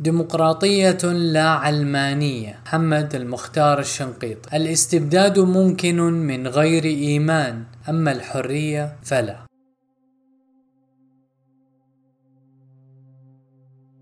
ديمقراطية لا علمانية. محمد المختار الشنقيط الاستبداد ممكن من غير إيمان. أما الحرية فلا.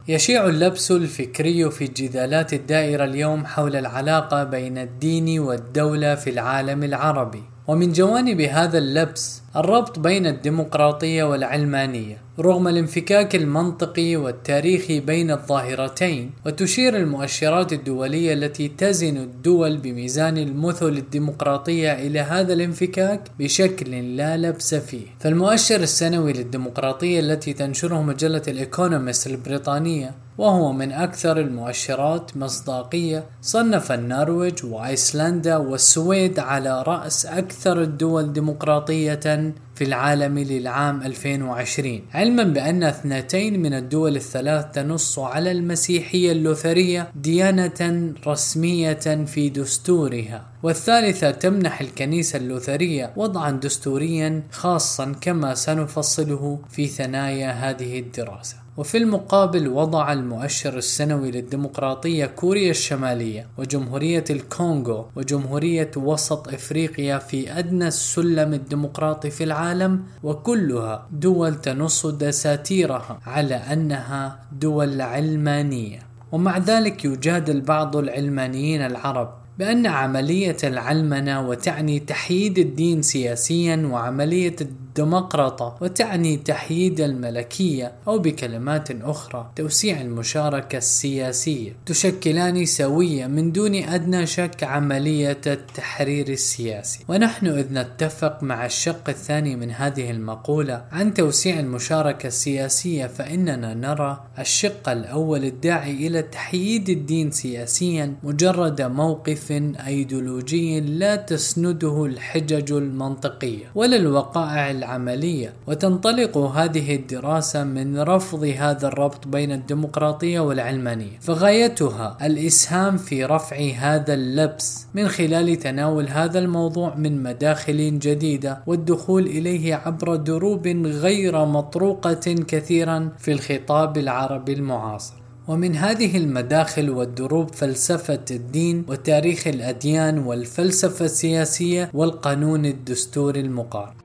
يشيع اللبس الفكري في الجدالات الدائرة اليوم حول العلاقة بين الدين والدولة في العالم العربي. ومن جوانب هذا اللبس الربط بين الديمقراطية والعلمانية رغم الانفكاك المنطقي والتاريخي بين الظاهرتين وتشير المؤشرات الدولية التي تزن الدول بميزان المثل الديمقراطية إلى هذا الانفكاك بشكل لا لبس فيه. فالمؤشر السنوي للديمقراطية التي تنشره مجلة الإيكونومست البريطانية وهو من أكثر المؤشرات مصداقية صنف النرويج وأيسلندا والسويد على رأس أكثر الدول ديمقراطية في العالم للعام 2020 علما بأن اثنتين من الدول الثلاث تنص على المسيحية اللوثرية ديانة رسمية في دستورها والثالثة تمنح الكنيسة اللوثرية وضعا دستوريا خاصا كما سنفصله في ثنايا هذه الدراسة. وفي المقابل وضع المؤشر السنوي للديمقراطية كوريا الشمالية وجمهورية الكونغو وجمهورية وسط إفريقيا في أدنى السلم الديمقراطي في العالم وكلها دول تنص دساتيرها على أنها دول علمانية. ومع ذلك يجادل بعض العلمانيين العرب بأن عملية العلمنة وتعني تحييد الدين سياسيا وعملية الديمقراطة وتعني تحييد الملكية أو بكلمات أخرى توسيع المشاركة السياسية. تشكلان سوية من دون أدنى شك عملية التحرير السياسي. ونحن إذ نتفق مع الشق الثاني من هذه المقولة عن توسيع المشاركة السياسية فإننا نرى الشق الأول الداعي إلى تحييد الدين سياسيا مجرد موقف أيديولوجي لا تسنده الحجج المنطقية. ولا الوقائع العملية وتنطلق هذه الدراسة من رفض هذا الربط بين الديمقراطية والعلمانية فغايتها الإسهام في رفع هذا اللبس من خلال تناول هذا الموضوع من مداخل جديدة والدخول إليه عبر دروب غير مطروقة كثيرا في الخطاب العربي المعاصر. ومن هذه المداخل والدروب فلسفة الدين وتاريخ الأديان والفلسفة السياسية والقانون الدستوري المقارن.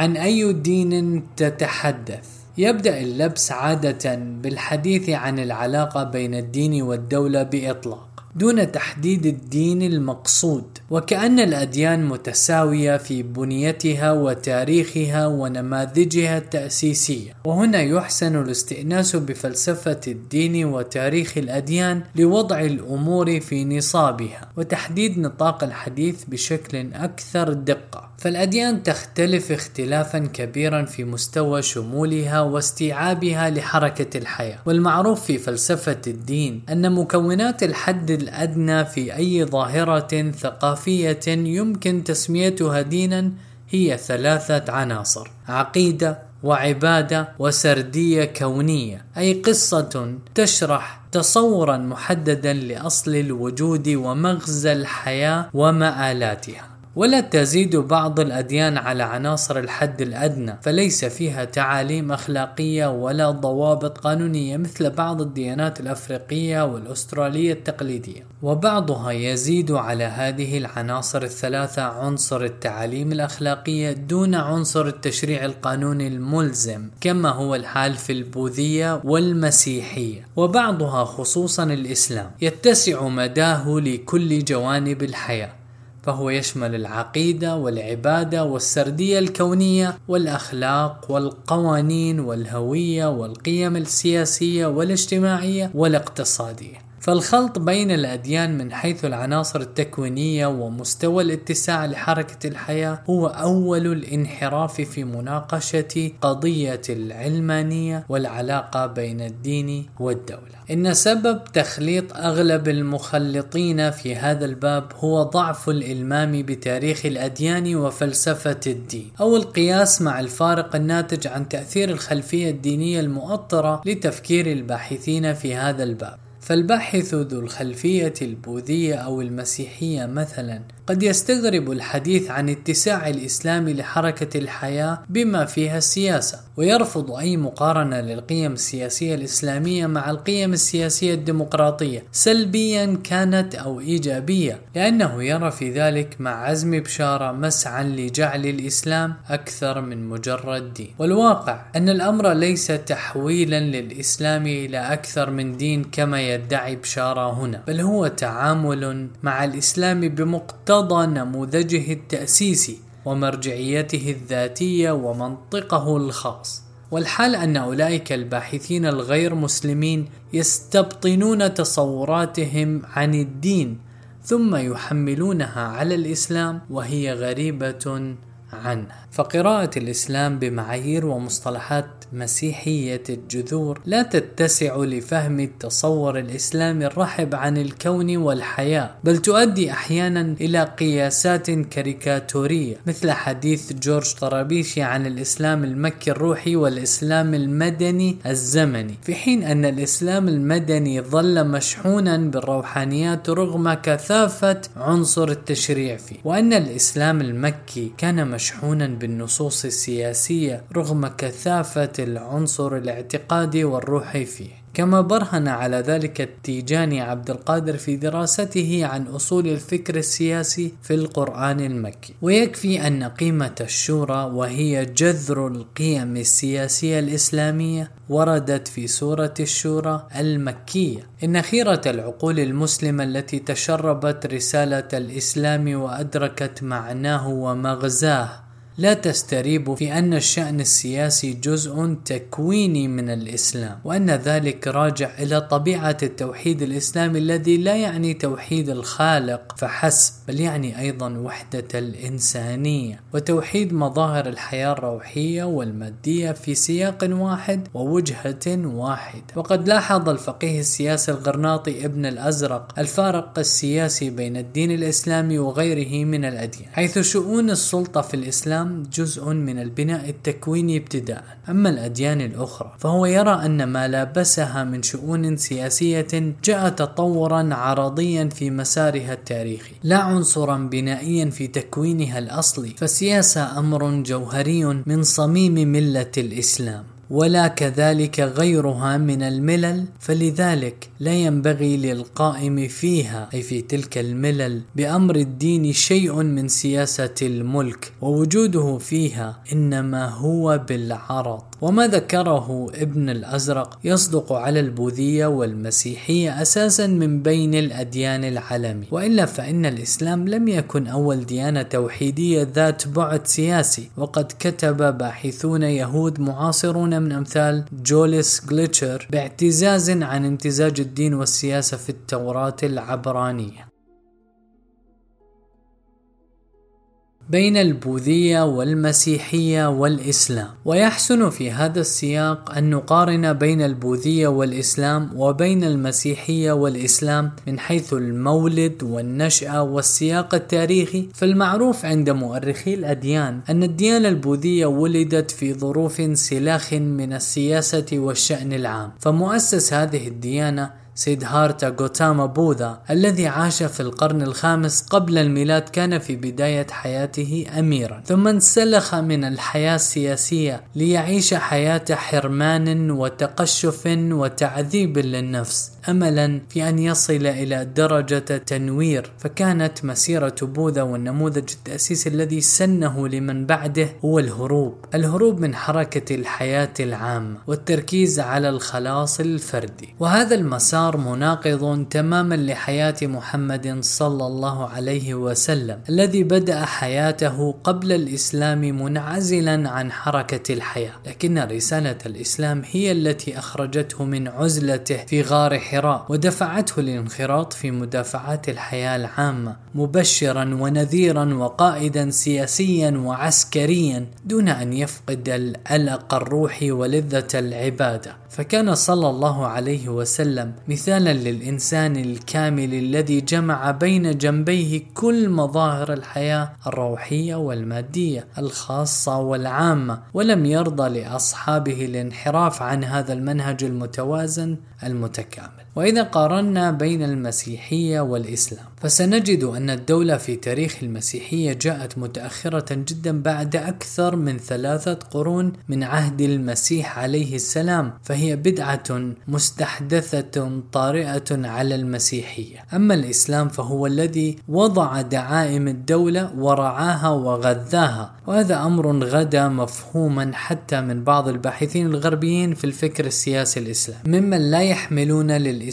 عن أي دين تتحدث؟ يبدأ اللبس عادة بالحديث عن العلاقة بين الدين والدولة بإطلاق دون تحديد الدين المقصود وكأن الأديان متساوية في بنيتها وتاريخها ونماذجها التأسيسية. وهنا يحسن الاستئناس بفلسفة الدين وتاريخ الأديان لوضع الأمور في نصابها وتحديد نطاق الحديث بشكل أكثر دقة. فالأديان تختلف اختلافا كبيرا في مستوى شمولها واستيعابها لحركة الحياة. والمعروف في فلسفة الدين أن مكونات الحد الأدنى في أي ظاهرة ثقافية يمكن تسميتها دينا هي ثلاثة عناصر عقيدة وعبادة وسردية كونية أي قصة تشرح تصورا محددا لأصل الوجود ومغزى الحياة ومآلاتها. ولا تزيد بعض الأديان على عناصر الحد الأدنى فليس فيها تعاليم أخلاقية ولا ضوابط قانونية مثل بعض الديانات الأفريقية والأسترالية التقليدية. وبعضها يزيد على هذه العناصر الثلاثة عنصر التعاليم الأخلاقية دون عنصر التشريع القانوني الملزم كما هو الحال في البوذية والمسيحية. وبعضها خصوصا الإسلام يتسع مداه لكل جوانب الحياة. فهو يشمل العقيدة والعبادة والسردية الكونية والأخلاق والقوانين والهوية والقيم السياسية والاجتماعية والاقتصادية. فالخلط بين الأديان من حيث العناصر التكوينية ومستوى الاتساع لحركة الحياة هو أول الانحراف في مناقشة قضية العلمانية والعلاقة بين الدين والدولة. إن سبب تخليط أغلب المخلطين في هذا الباب هو ضعف الإلمام بتاريخ الأديان وفلسفة الدين، أو القياس مع الفارق الناتج عن تأثير الخلفية الدينية المؤطرة لتفكير الباحثين في هذا الباب. فالباحث ذو الخلفية البوذية أو المسيحية مثلا قد يستغرب الحديث عن اتساع الإسلام لحركة الحياة بما فيها السياسة ويرفض أي مقارنة للقيم السياسية الإسلامية مع القيم السياسية الديمقراطية سلبيا كانت أو إيجابية لأنه يرى في ذلك مع عزم بشارة مسعى لجعل الإسلام أكثر من مجرد دين. والواقع أن الأمر ليس تحويلا للإسلام إلى أكثر من دين كما يدعي بشارة هنا بل هو تعامل مع الإسلام بمقتضى نموذجه التأسيسي ومرجعيته الذاتية ومنطقه الخاص. والحال أن أولئك الباحثين الغير مسلمين يستبطنون تصوراتهم عن الدين ثم يحملونها على الإسلام وهي غريبة عنه. فقراءة الإسلام بمعايير ومصطلحات مسيحية الجذور لا تتسع لفهم التصور الإسلامي الرحب عن الكون والحياة بل تؤدي أحيانا إلى قياسات كاريكاتورية مثل حديث جورج طرابيشي عن الإسلام المكي الروحي والإسلام المدني الزمني. في حين أن الإسلام المدني ظل مشحونا بالروحانيات رغم كثافة عنصر التشريع فيه وأن الإسلام المكي كان مشحونا بالنصوص السياسية رغم كثافة العنصر الاعتقادي والروحي فيه. كما برهن على ذلك التيجاني عبد القادر في دراسته عن أصول الفكر السياسي في القرآن المكي. ويكفي أن قيمة الشورى وهي جذر القيم السياسية الإسلامية وردت في سورة الشورى المكية. إن خيرة العقول المسلمة التي تشربت رسالة الإسلام وأدركت معناه ومغزاه لا تستريب في أن الشأن السياسي جزء تكويني من الإسلام وأن ذلك راجع إلى طبيعة التوحيد الإسلامي الذي لا يعني توحيد الخالق فحسب بل يعني أيضا وحدة الإنسانية. وتوحيد مظاهر الحياة الروحية والمادية في سياق واحد ووجهة واحدة. وقد لاحظ الفقيه السياسي الغرناطي ابن الأزرق الفارق السياسي بين الدين الإسلامي وغيره من الأديان حيث شؤون السلطة في الإسلام جزء من البناء التكويني ابتداء أما الأديان الأخرى فهو يرى أن ما لابسها من شؤون سياسية جاء تطورا عرضيا في مسارها التاريخي. لا عنصرا بنائيا في تكوينها الأصلي فالسياسة أمر جوهري من صميم ملة الإسلام. ولا كذلك غيرها من الملل فلذلك لا ينبغي للقائم فيها أي في تلك الملل بأمر الدين شيء من سياسة الملك ووجوده فيها إنما هو بالعرض. وما ذكره ابن الأزرق يصدق على البوذية والمسيحية أساسا من بين الأديان العالمي. وإلا فإن الإسلام لم يكن أول ديانة توحيدية ذات بعد سياسي وقد كتب باحثون يهود معاصرون من أمثال جوليس جليتشر باعتزاز عن امتزاج الدين والسياسة في التوراة العبرانية. بين البوذية والمسيحية والإسلام. ويحسن في هذا السياق أن نقارن بين البوذية والإسلام وبين المسيحية والإسلام من حيث المولد والنشأة والسياق التاريخي. فالمعروف عند مؤرخي الأديان أن الديانة البوذية ولدت في ظروف سلاخ من السياسة والشأن العام. فمؤسس هذه الديانة سيدهارتا غوتاما بوذا الذي عاش في القرن الخامس قبل الميلاد كان في بداية حياته أميرا. ثم انسلخ من الحياة السياسية ليعيش حياة حرمان وتقشف وتعذيب للنفس. املا في أن يصل إلى درجة تنوير فكانت مسيرة بوذا والنموذج التاسيسي الذي سنه لمن بعده هو الهروب. الهروب من حركة الحياة العامة والتركيز على الخلاص الفردي. وهذا المسار مناقض تماما لحياة محمد صلى الله عليه وسلم الذي بدأ حياته قبل الإسلام منعزلا عن حركة الحياة. لكن رسالة الإسلام هي التي أخرجته من عزلته في غار حراء ودفعته للانخراط في مدافعات الحياة العامة مبشرا ونذيرا وقائدا سياسيا وعسكريا دون أن يفقد الألق الروحي ولذة العبادة. فكان صلى الله عليه وسلم مثالا للإنسان الكامل الذي جمع بين جنبيه كل مظاهر الحياة الروحية والمادية الخاصة والعامة ولم يرضى لأصحابه الانحراف عن هذا المنهج المتوازن المتكامل. وإذا قارنا بين المسيحية والإسلام فسنجد أن الدولة في تاريخ المسيحية جاءت متأخرة جدا بعد أكثر من ثلاثة قرون من عهد المسيح عليه السلام فهي بدعة مستحدثة طارئة على المسيحية. أما الإسلام فهو الذي وضع دعائم الدولة ورعاها وغذاها وهذا أمر غدا مفهوما حتى من بعض الباحثين الغربيين في الفكر السياسي الإسلامي. ممن لا يحملون للإسلام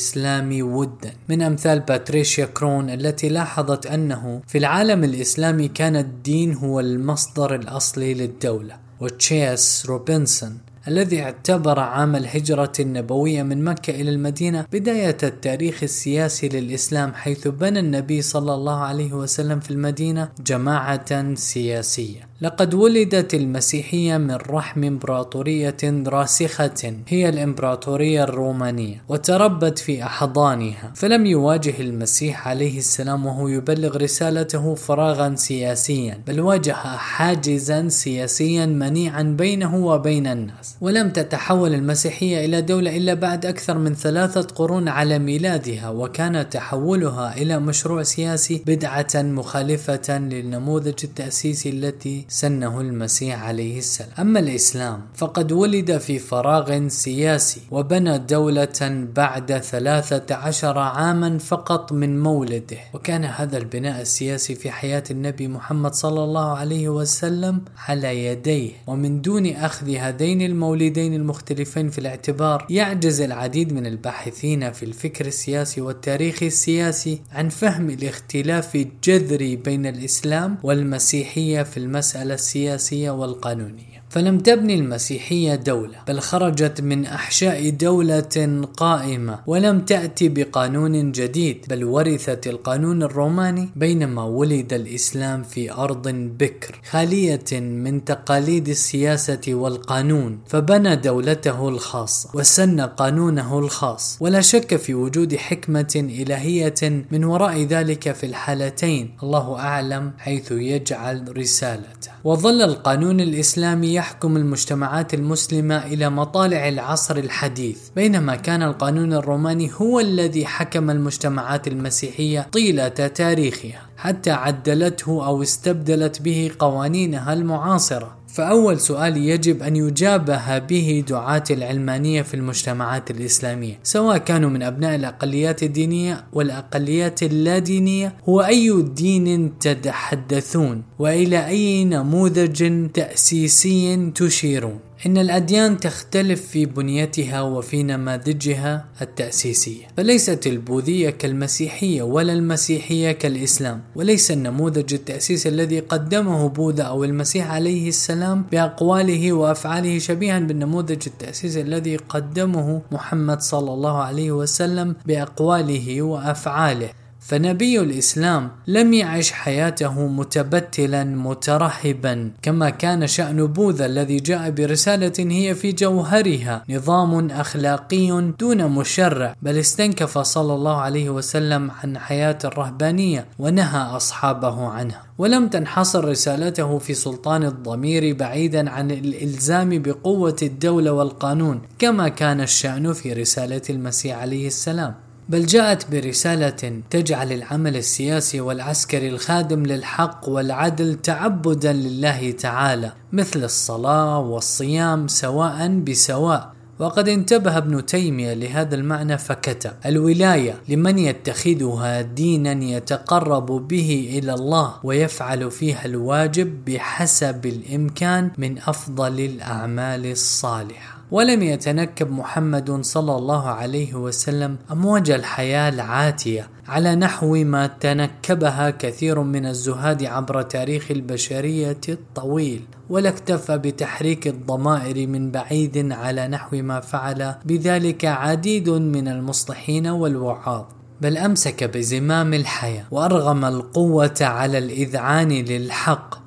ودا. من أمثال باتريشيا كرون التي لاحظت أنه في العالم الإسلامي كان الدين هو المصدر الأصلي للدولة. وتشيس روبنسون الذي اعتبر عام الهجرة النبوية من مكة إلى المدينة بداية التاريخ السياسي للإسلام حيث بنى النبي صلى الله عليه وسلم في المدينة جماعة سياسية. لقد ولدت المسيحية من رحم إمبراطورية راسخة هي الإمبراطورية الرومانية وتربت في أحضانها. فلم يواجه المسيح عليه السلام وهو يبلغ رسالته فراغا سياسيا بل واجه حاجزا سياسيا منيعا بينه وبين الناس. ولم تتحول المسيحية إلى دولة إلا بعد أكثر من ثلاثة قرون على ميلادها وكان تحولها إلى مشروع سياسي بدعة مخالفة للنموذج التأسيسي التي سنه المسيح عليه السلام. أما الإسلام فقد ولد في فراغ سياسي وبنى دولة بعد ثلاثة عشر عاما فقط من مولده. وكان هذا البناء السياسي في حياة النبي محمد صلى الله عليه وسلم على يديه ومن دون أخذ هذين المولدين المختلفين في الاعتبار يعجز العديد من الباحثين في الفكر السياسي والتاريخ السياسي عن فهم الاختلاف الجذري بين الإسلام والمسيحية في المسألة السياسية والقانونية. فلم تبني المسيحية دولة بل خرجت من أحشاء دولة قائمة ولم تأتي بقانون جديد بل ورثت القانون الروماني بينما ولد الإسلام في أرض بكر خالية من تقاليد السياسة والقانون فبنى دولته الخاصة وسن قانونه الخاص ولا شك في وجود حكمة إلهية من وراء ذلك في الحالتين الله أعلم حيث يجعل رسالته. وظل القانون الإسلامي يحكم المجتمعات المسلمة إلى مطالع العصر الحديث. بينما كان القانون الروماني هو الذي حكم المجتمعات المسيحية طيلة تاريخها حتى عدلته أو استبدلت به قوانينها المعاصرة. فأول سؤال يجب أن يجابه به دعاة العلمانية في المجتمعات الإسلامية سواء كانوا من أبناء الأقليات الدينية والأقليات اللادينية هو أي دين تتحدثون وإلى أي نموذج تأسيسي تشيرون؟ إن الأديان تختلف في بنيتها وفي نماذجها التأسيسية، فليست البوذية كالمسيحية ولا المسيحية كالإسلام، وليس النموذج التأسيسي الذي قدمه بوذا أو المسيح عليه السلام بأقواله وأفعاله شبيها بالنموذج التأسيسي الذي قدمه محمد صلى الله عليه وسلم بأقواله وأفعاله. فنبي الإسلام لم يعش حياته متبتلا مترهبا كما كان شأن بوذا الذي جاء برسالة هي في جوهرها نظام أخلاقي دون مشرع بل استنكف صلى الله عليه وسلم عن حياة الرهبانية ونهى أصحابه عنها. ولم تنحصر رسالته في سلطان الضمير بعيدا عن الإلزام بقوة الدولة والقانون كما كان الشأن في رسالة المسيح عليه السلام. بل جاءت برسالة تجعل العمل السياسي والعسكري الخادم للحق والعدل تعبدا لله تعالى مثل الصلاة والصيام سواء بسواء. وقد انتبه ابن تيمية لهذا المعنى فكتب الولاية لمن يتخذها دينا يتقرب به إلى الله ويفعل فيها الواجب بحسب الإمكان من أفضل الأعمال الصالحة. ولم يتنكب محمد صلى الله عليه وسلم أمواج الحياة العاتية على نحو ما تنكبها كثير من الزهاد عبر تاريخ البشرية الطويل ولا اكتفى بتحريك الضمائر من بعيد على نحو ما فعل بذلك عديد من المصلحين والوعاظ. بل أمسك بزمام الحياة وأرغم القوة على الإذعان للحق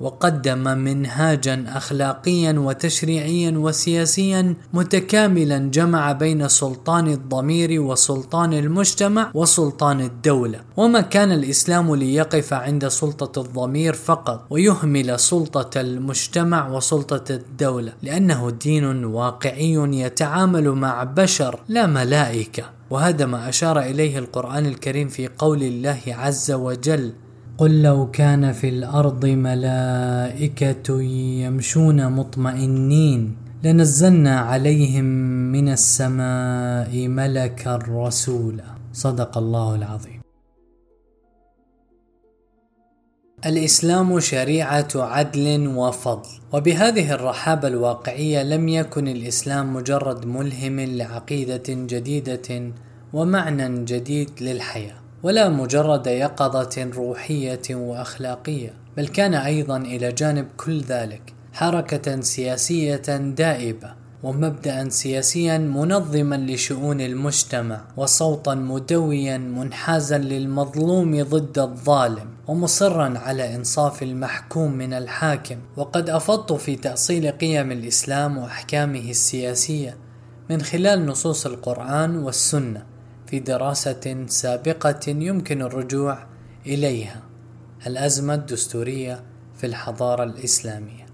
وقدم منهاجا اخلاقيا وتشريعيا وسياسيا متكاملا جمع بين سلطان الضمير وسلطان المجتمع وسلطان الدولة. وما كان الإسلام ليقف عند سلطة الضمير فقط ويهمل سلطة المجتمع وسلطة الدولة لأنه دين واقعي يتعامل مع بشر لا ملائكة. وهذا ما أشار إليه القرآن الكريم في قول الله عز وجل قل لو كان في الأرض ملائكة يمشون مطمئنين لنزلنا عليهم من السماء ملكا رسولا. صدق الله العظيم. الإسلام شريعة عدل وفضل وبهذه الرحابة الواقعية لم يكن الإسلام مجرد ملهم لعقيدة جديدة ومعنى جديد للحياة. ولا مجرد يقظة روحية وأخلاقية بل كان أيضا إلى جانب كل ذلك حركة سياسية دائبة ومبدأ سياسيا منظما لشؤون المجتمع وصوتا مدويا منحازا للمظلوم ضد الظالم ومصرا على إنصاف المحكوم من الحاكم. وقد أفضت في تأصيل قيم الإسلام وأحكامه السياسية من خلال نصوص القرآن والسنة. في دراسة سابقة يمكن الرجوع إليها الأزمة الدستورية في الحضارة الإسلامية.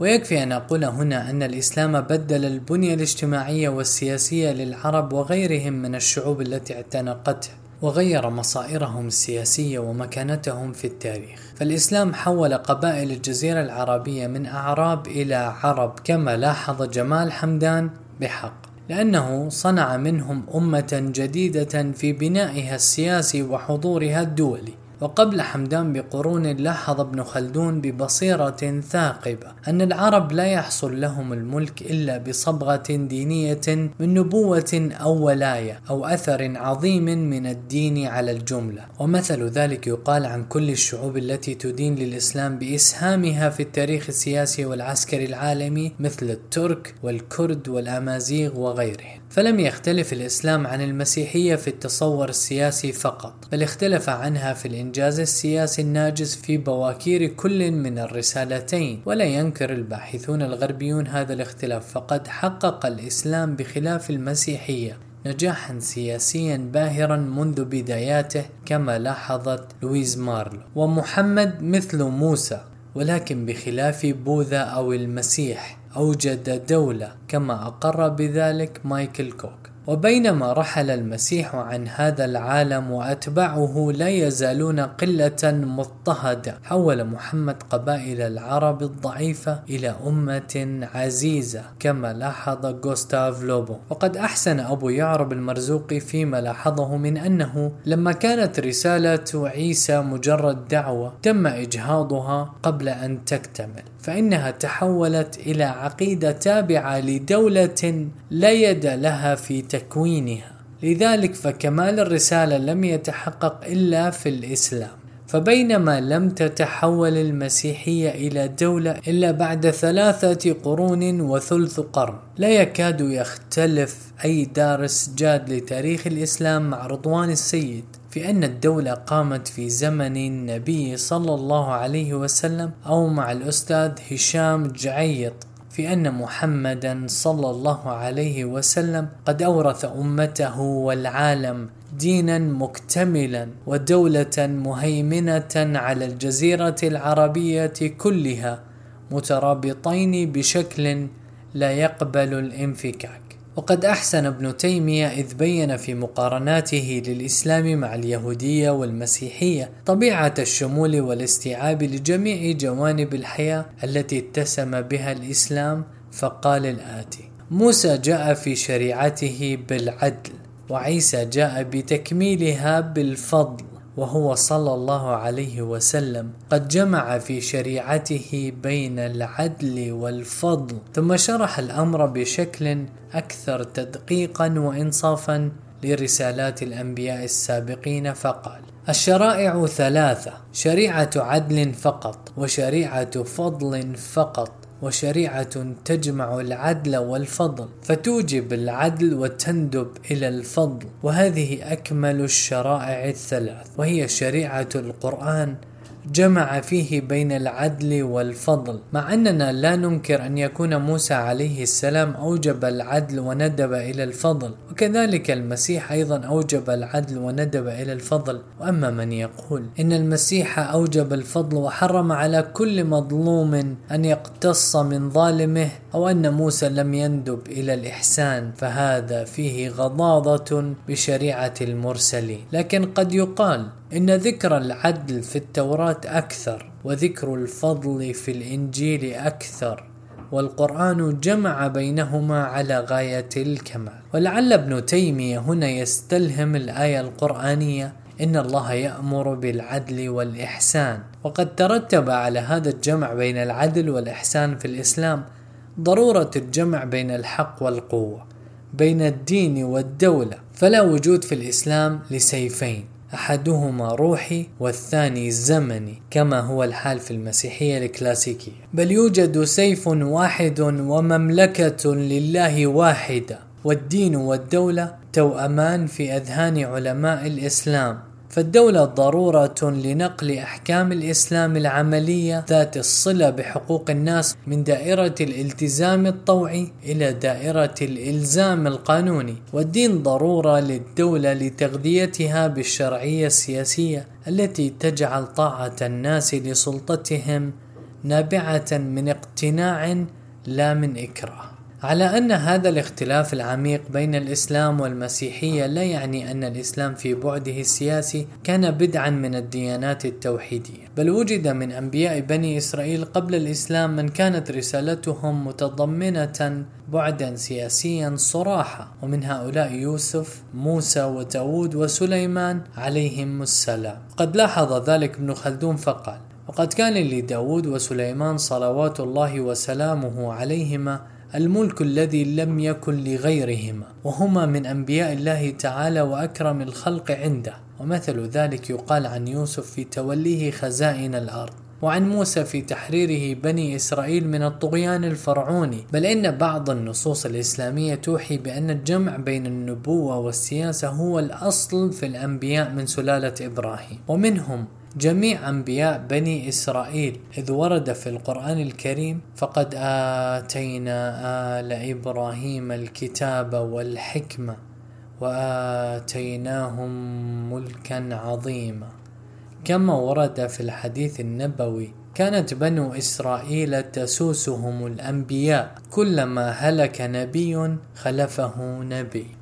ويكفي أن أقول هنا أن الإسلام بدل البنية الاجتماعية والسياسية للعرب وغيرهم من الشعوب التي اعتنقته وغير مصائرهم السياسية ومكانتهم في التاريخ. فالإسلام حول قبائل الجزيرة العربية من أعراب إلى عرب كما لاحظ جمال حمدان بحق. لأنه صنع منهم أمة جديدة في بنائها السياسي وحضورها الدولي. وقبل حمدان بقرون لاحظ ابن خلدون ببصيرة ثاقبة أن العرب لا يحصل لهم الملك إلا بصبغة دينية من نبوة أو ولاية أو أثر عظيم من الدين على الجملة. ومثل ذلك يقال عن كل الشعوب التي تدين للإسلام بإسهامها في التاريخ السياسي والعسكري العالمي مثل الترك والكرد والأمازيغ وغيرهم. فلم يختلف الإسلام عن المسيحية في التصور السياسي فقط بل اختلف عنها في الإنجاز السياسي الناجز في بواكير كل من الرسالتين. ولا ينكر الباحثون الغربيون هذا الاختلاف فقد حقق الإسلام بخلاف المسيحية نجاحا سياسيا باهرا منذ بداياته كما لاحظت لويز مارلو. ومحمد مثل موسى ولكن بخلاف بوذا أو المسيح. أوجد دولة كما أقر بذلك مايكل كوك. وبينما رحل المسيح عن هذا العالم وأتباعه لا يزالون قلة مضطهدة. حول محمد قبائل العرب الضعيفة إلى أمة عزيزة كما لاحظ غوستاف لوبون. وقد أحسن أبو يعرب المرزوقي فيما لاحظه من أنه لما كانت رسالة عيسى مجرد دعوة تم إجهاضها قبل أن تكتمل. فإنها تحولت إلى عقيدة تابعة لدولة لا يد لها في تكوينها. لذلك فكمال الرسالة لم يتحقق إلا في الإسلام. فبينما لم تتحول المسيحية إلى دولة إلا بعد ثلاثة قرون وثلث قرن لا يكاد يختلف أي دارس جاد لتاريخ الإسلام مع رضوان السيد. في أن الدولة قامت في زمن النبي صلى الله عليه وسلم أو مع الأستاذ هشام جعيط في أن محمدا صلى الله عليه وسلم قد أورث أمته والعالم دينا مكتملا ودولة مهيمنة على الجزيرة العربية كلها مترابطين بشكل لا يقبل الانفكاك. وقد أحسن ابن تيمية إذ بين في مقارناته للإسلام مع اليهودية والمسيحية طبيعة الشمول والاستيعاب لجميع جوانب الحياة التي اتسم بها الإسلام فقال الآتي: موسى جاء في شريعته بالعدل، وعيسى جاء بتكميلها بالفضل، وهو صلى الله عليه وسلم. قد جمع في شريعته بين العدل والفضل ثم شرح الأمر بشكل أكثر تدقيقا وانصافا لرسالات الأنبياء السابقين فقال الشرائع ثلاثة شريعة عدل فقط وشريعة فضل فقط. وشريعة تجمع العدل والفضل فتوجب العدل وتندب إلى الفضل وهذه أكمل الشرائع الثلاث وهي شريعة القرآن جمع فيه بين العدل والفضل مع أننا لا ننكر أن يكون موسى عليه السلام أوجب العدل وندب إلى الفضل وكذلك المسيح أيضا أوجب العدل وندب إلى الفضل. وأما من يقول إن المسيح أوجب الفضل وحرم على كل مظلوم أن يقتص من ظالمه أو أن موسى لم يندب إلى الإحسان فهذا فيه غضاضة بشريعة المرسلين. لكن قد يقال إن ذكر العدل في التوراة أكثر وذكر الفضل في الإنجيل أكثر والقرآن جمع بينهما على غاية الكمال. ولعل ابن تيمية هنا يستلهم الآية القرآنية إن الله يأمر بالعدل والإحسان. وقد ترتب على هذا الجمع بين العدل والإحسان في الإسلام ضرورة الجمع بين الحق والقوة بين الدين والدولة فلا وجود في الإسلام لسيفين. أحدهما روحي والثاني زمني كما هو الحال في المسيحية الكلاسيكية. بل يوجد سيف واحد ومملكة لله واحدة والدين والدولة توأمان في أذهان علماء الإسلام. فالدولة ضرورة لنقل أحكام الإسلام العملية ذات الصلة بحقوق الناس من دائرة الالتزام الطوعي إلى دائرة الإلزام القانوني. والدين ضرورة للدولة لتغذيتها بالشرعية السياسية التي تجعل طاعة الناس لسلطتهم نابعة من اقتناع لا من إكراه. على أن هذا الاختلاف العميق بين الإسلام والمسيحية لا يعني أن الإسلام في بعده السياسي كان بدعا من الديانات التوحيدية. بل وجد من أنبياء بني إسرائيل قبل الإسلام من كانت رسالتهم متضمنة بعدا سياسيا صراحة ومن هؤلاء يوسف موسى وداود وسليمان عليهم السلام. قد لاحظ ذلك ابن خلدون فقال وقد كان لداود وسليمان صلوات الله وسلامه عليهما الملك الذي لم يكن لغيرهما وهما من أنبياء الله تعالى وأكرم الخلق عنده. ومثل ذلك يقال عن يوسف في توليه خزائن الأرض وعن موسى في تحريره بني إسرائيل من الطغيان الفرعوني. بل إن بعض النصوص الإسلامية توحي بأن الجمع بين النبوة والسياسة هو الأصل في الأنبياء من سلالة إبراهيم. ومنهم جميع أنبياء بني إسرائيل إذ ورد في القرآن الكريم فقد آتينا آل إبراهيم الكتاب والحكمة وآتيناهم ملكا عظيما. كما ورد في الحديث النبوي كانت بنو إسرائيل تسوسهم الأنبياء كلما هلك نبي خلفه نبي.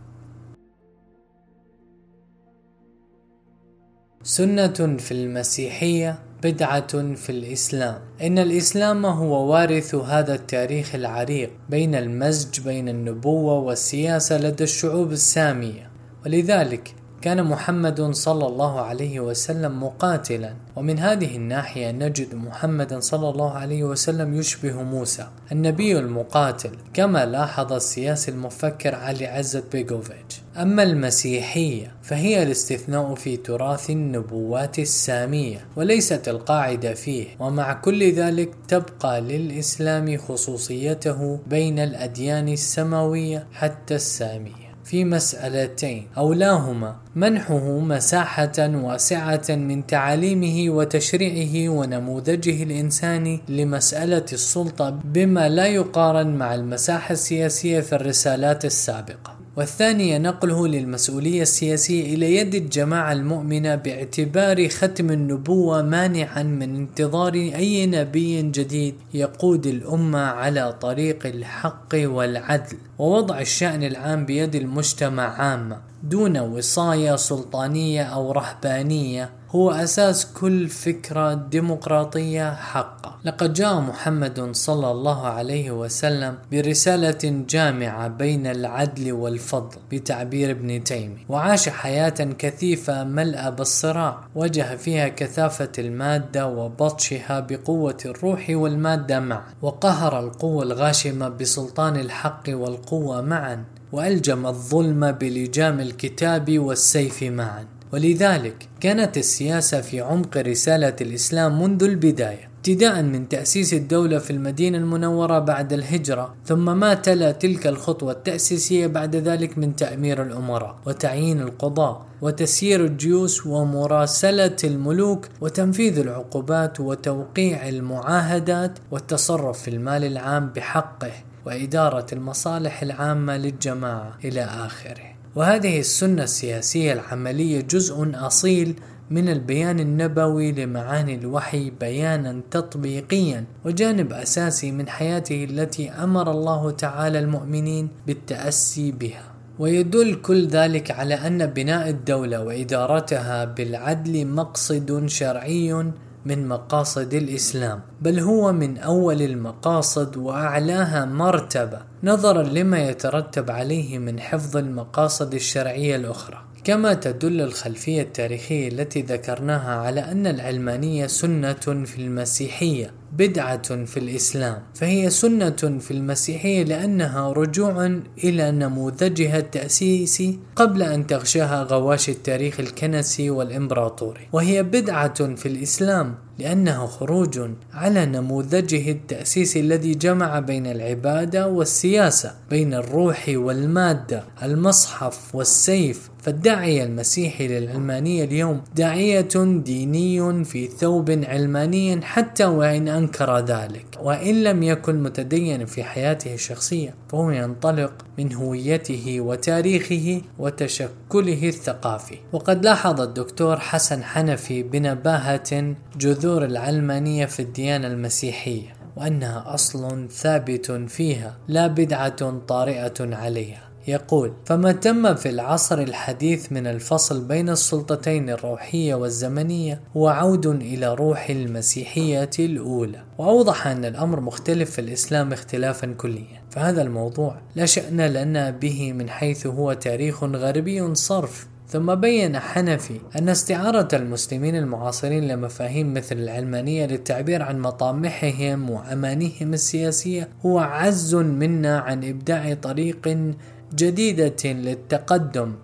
سنة في المسيحية بدعة في الإسلام. إن الإسلام هو وارث هذا التاريخ العريق بين المزج بين النبوة والسياسة لدى الشعوب السامية. ولذلك كان محمد صلى الله عليه وسلم مقاتلا. ومن هذه الناحية نجد محمدا صلى الله عليه وسلم يشبه موسى النبي المقاتل كما لاحظ السياسي المفكر علي عزت بيغوفيتش. أما المسيحية فهي الاستثناء في تراث النبوات السامية وليست القاعدة فيه. ومع كل ذلك تبقى للإسلام خصوصيته بين الأديان السماوية حتى السامية. في مسألتين. أولاهما منحه مساحة واسعة من تعاليمه وتشريعه ونموذجه الإنساني لمسألة السلطة بما لا يقارن مع المساحة السياسية في الرسالات السابقة. والثانية نقله للمسؤولية السياسية إلى يد الجماعة المؤمنة باعتبار ختم النبوة مانعا من انتظار أي نبي جديد يقود الأمة على طريق الحق والعدل ووضع الشأن العام بيد المجتمع عامة دون وصاية سلطانية أو رهبانية. هو أساس كل فكرة ديمقراطية حقة. لقد جاء محمد صلى الله عليه وسلم برسالة جامعة بين العدل والفضل بتعبير ابن تيمي وعاش حياة كثيفة ملأ بالصراع. واجه فيها كثافة المادة وبطشها بقوة الروح والمادة معا. وقهر القوة الغاشمة بسلطان الحق والقوة معا. وألجم الظلم بلجام الكتاب والسيف معا. ولذلك كانت السياسة في عمق رسالة الإسلام منذ البداية ابتداء من تأسيس الدولة في المدينة المنورة بعد الهجرة ثم ما تلا تلك الخطوة التأسيسية بعد ذلك من تأمير الأمراء وتعيين القضاة وتسيير الجيوش ومراسلة الملوك وتنفيذ العقوبات وتوقيع المعاهدات والتصرف في المال العام بحقه وإدارة المصالح العامة للجماعة إلى آخره. وهذه السنة السياسية العملية جزء أصيل من البيان النبوي لمعاني الوحي بيانا تطبيقيا وجانب أساسي من حياته التي أمر الله تعالى المؤمنين بالتأسي بها. ويدل كل ذلك على أن بناء الدولة وإدارتها بالعدل مقصد شرعي من مقاصد الإسلام بل هو من أول المقاصد وأعلاها مرتبة نظرا لما يترتب عليه من حفظ المقاصد الشرعية الأخرى. كما تدل الخلفية التاريخية التي ذكرناها على أن العلمانية سنة في المسيحية. بدعة في الإسلام فهي سنة في المسيحية لأنها رجوع إلى نموذجها التأسيسي قبل أن تغشاها غواش التاريخ الكنسي والإمبراطوري. وهي بدعة في الإسلام لأنه خروج على نموذجه التأسيسي الذي جمع بين العبادة والسياسة بين الروح والمادة المصحف والسيف فالداعية المسيحي للعلمانية اليوم داعية ديني في ثوب علماني حتى وإن أنكر ذلك وإن لم يكن متدينا في حياته الشخصية فهو ينطلق من هويته وتاريخه وتشكله الثقافي. وقد لاحظ الدكتور حسن حنفي بنباهة جذور العلمانية في الديانة المسيحية وأنها أصل ثابت فيها لا بدعة طارئة عليها. يقول فما تم في العصر الحديث من الفصل بين السلطتين الروحية والزمنية هو عود إلى روح المسيحية الأولى. وأوضح أن الأمر مختلف في الإسلام اختلافا كليا. فهذا الموضوع لا شأن لنا به من حيث هو تاريخ غربي صرف. ثم بين حنفي أن استعارة المسلمين المعاصرين لمفاهيم مثل العلمانية للتعبير عن مطامحهم وأمانيهم السياسية هو عز منا عن إبداع طريق جديدة للتقدم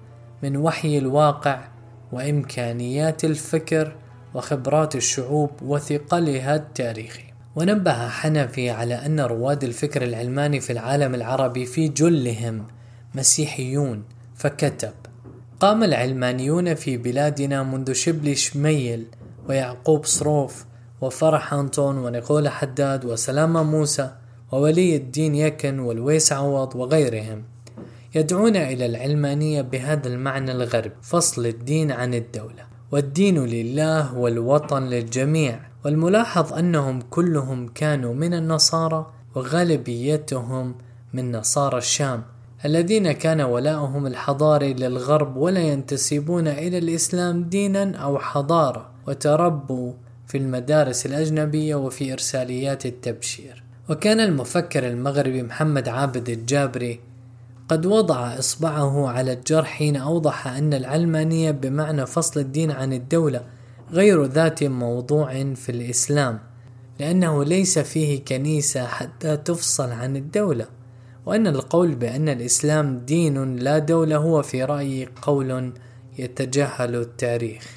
من وحي الواقع وإمكانيات الفكر وخبرات الشعوب وثقلها التاريخي. ونبه حنفي على أن رواد الفكر العلماني في العالم العربي في جلهم مسيحيون فكتب: قام العلمانيون في بلادنا منذ شبل شميل ويعقوب صروف وفرح أنطون ونيقولا حداد وسلامة موسى وولي الدين يكن والويس عوض وغيرهم يدعون إلى العلمانية بهذا المعنى الغرب فصل الدين عن الدولة. والدين لله والوطن للجميع. والملاحظ أنهم كلهم كانوا من النصارى وغالبيتهم من نصارى الشام. الذين كان ولاؤهم الحضاري للغرب ولا ينتسبون إلى الإسلام دينا أو حضارة وتربوا في المدارس الأجنبية وفي إرساليات التبشير. وكان المفكر المغربي محمد عابد الجابري قد وضع إصبعه على الجرح حين أوضح أن العلمانية بمعنى فصل الدين عن الدولة غير ذات موضوع في الإسلام لأنه ليس فيه كنيسة حتى تفصل عن الدولة وأن القول بأن الإسلام دين لا دولة هو في رأيي قول يتجاهل التاريخ.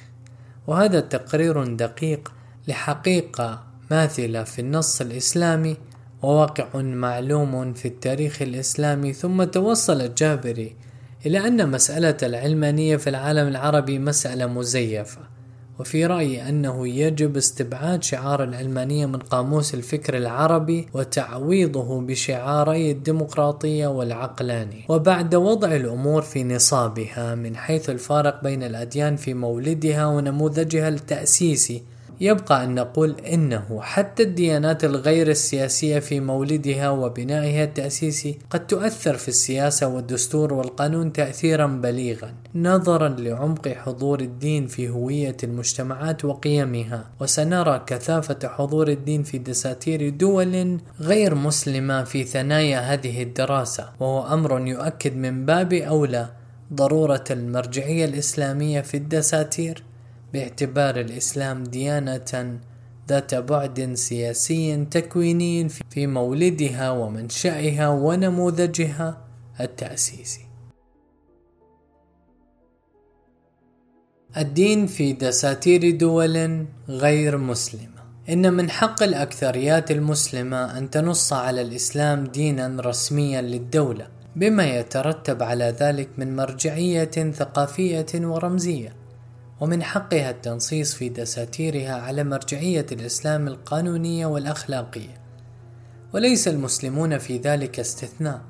وهذا تقرير دقيق لحقيقة ماثلة في النص الإسلامي وواقع معلوم في التاريخ الإسلامي ثم توصل الجابري إلى أن مسألة العلمانية في العالم العربي مسألة مزيفة. وفي رأيي أنه يجب استبعاد شعار العلمانية من قاموس الفكر العربي وتعويضه بشعاري الديمقراطية والعقلانية وبعد وضع الأمور في نصابها من حيث الفارق بين الأديان في مولدها ونموذجها التأسيسي يبقى أن نقول إنه حتى الديانات الغير السياسية في مولدها وبنائها التأسيسي قد تؤثر في السياسة والدستور والقانون تأثيرا بليغا نظرا لعمق حضور الدين في هوية المجتمعات وقيمها. وسنرى كثافة حضور الدين في دساتير دول غير مسلمة في ثنايا هذه الدراسة. وهو أمر يؤكد من باب أولى ضرورة المرجعية الإسلامية في الدساتير. باعتبار الإسلام ديانة ذات بعد سياسي تكويني في مولدها ومنشأها ونموذجها التأسيسي. الدين في دساتير دول غير مسلمة إن من حق الأكثريات المسلمة أن تنص على الإسلام دينا رسميا للدولة بما يترتب على ذلك من مرجعية ثقافية ورمزية ومن حقها التنصيص في دساتيرها على مرجعية الإسلام القانونية والأخلاقية. وليس المسلمون في ذلك استثناء.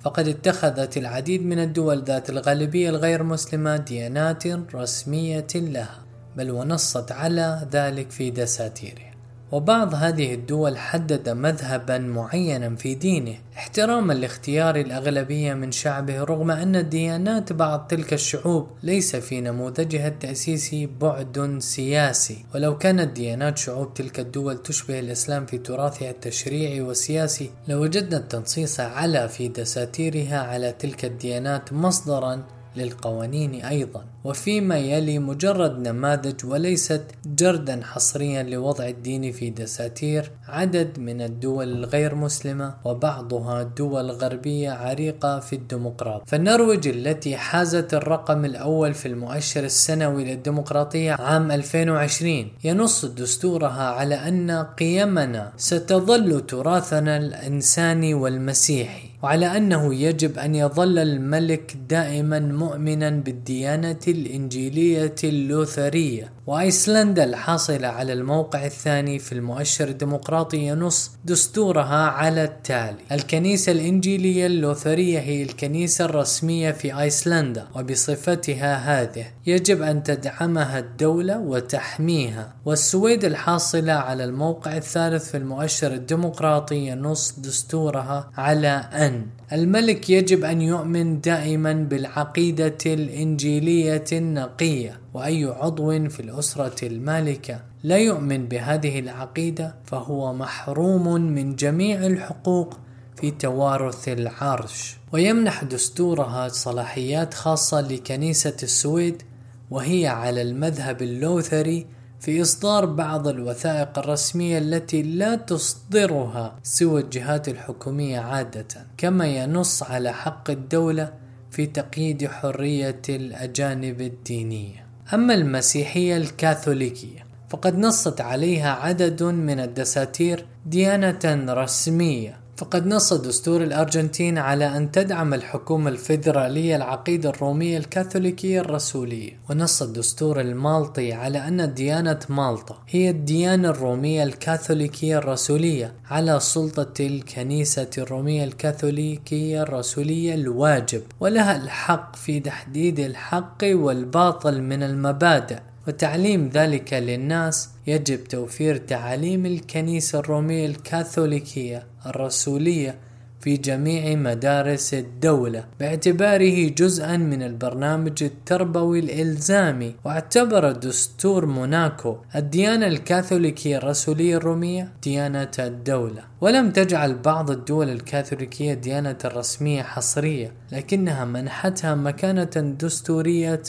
فقد اتخذت العديد من الدول ذات الغالبية الغير مسلمة ديانات رسمية لها بل ونصت على ذلك في دساتيرها. وبعض هذه الدول حدد مذهبا معينا في دينه. احتراما لاختيار الأغلبية من شعبه رغم أن ديانات بعض تلك الشعوب ليس في نموذجها التأسيسي بعد سياسي. ولو كانت ديانات شعوب تلك الدول تشبه الإسلام في تراثها التشريعي والسياسي لوجدنا التنصيص على في دساتيرها على تلك الديانات مصدرا للقوانين أيضا. وفيما يلي مجرد نماذج وليست جردا حصريا لوضع الدين في دساتير عدد من الدول الغير مسلمة وبعضها دول غربية عريقة في الديمقراطية. فالنرويج التي حازت الرقم الأول في المؤشر السنوي للديمقراطية عام 2020 ينص دستورها على أن قيمنا ستظل تراثنا الإنساني والمسيحي وعلى أنه يجب أن يظل الملك دائما مؤمنا بالديانة الإنجيلية اللوثرية. وأيسلندا الحاصلة على الموقع الثاني في المؤشر الديمقراطي ينص دستورها على التالي. الكنيسة الإنجيلية اللوثرية هي الكنيسة الرسمية في أيسلندا وبصفتها هذه يجب أن تدعمها الدولة وتحميها. والسويد الحاصلة على الموقع الثالث في المؤشر الديمقراطي ينص دستورها على أن الملك يجب أن يؤمن دائما بالعقيدة الإنجيلية النقية. وأي عضو في الأسرة المالكة لا يؤمن بهذه العقيدة فهو محروم من جميع الحقوق في توارث العرش. ويمنح دستورها صلاحيات خاصة لكنيسة السويد وهي على المذهب اللوثري في إصدار بعض الوثائق الرسمية التي لا تصدرها سوى الجهات الحكومية عادة كما ينص على حق الدولة في تقييد حرية الأجانب الدينية. أما المسيحية الكاثوليكية فقد نصت عليها عدد من الدساتير ديانة رسمية. فقد نص دستور الأرجنتين على أن تدعم الحكومة الفيدرالية العقيدة الرومية الكاثوليكية الرسولية ونص الدستور المالطي على أن ديانة مالطا هي الديانة الرومية الكاثوليكية الرسولية على سلطة الكنيسة الرومية الكاثوليكية الرسولية الواجب. ولها الحق في تحديد الحق والباطل من المبادئ. وتعليم ذلك للناس يجب توفير تعاليم الكنيسة الرومية الكاثوليكية الرسولية في جميع مدارس الدولة باعتباره جزءا من البرنامج التربوي الإلزامي. واعتبر دستور موناكو الديانة الكاثوليكية الرسولية الرومية ديانة الدولة. ولم تجعل بعض الدول الكاثوليكية ديانة رسمية حصرية لكنها منحتها مكانة دستورية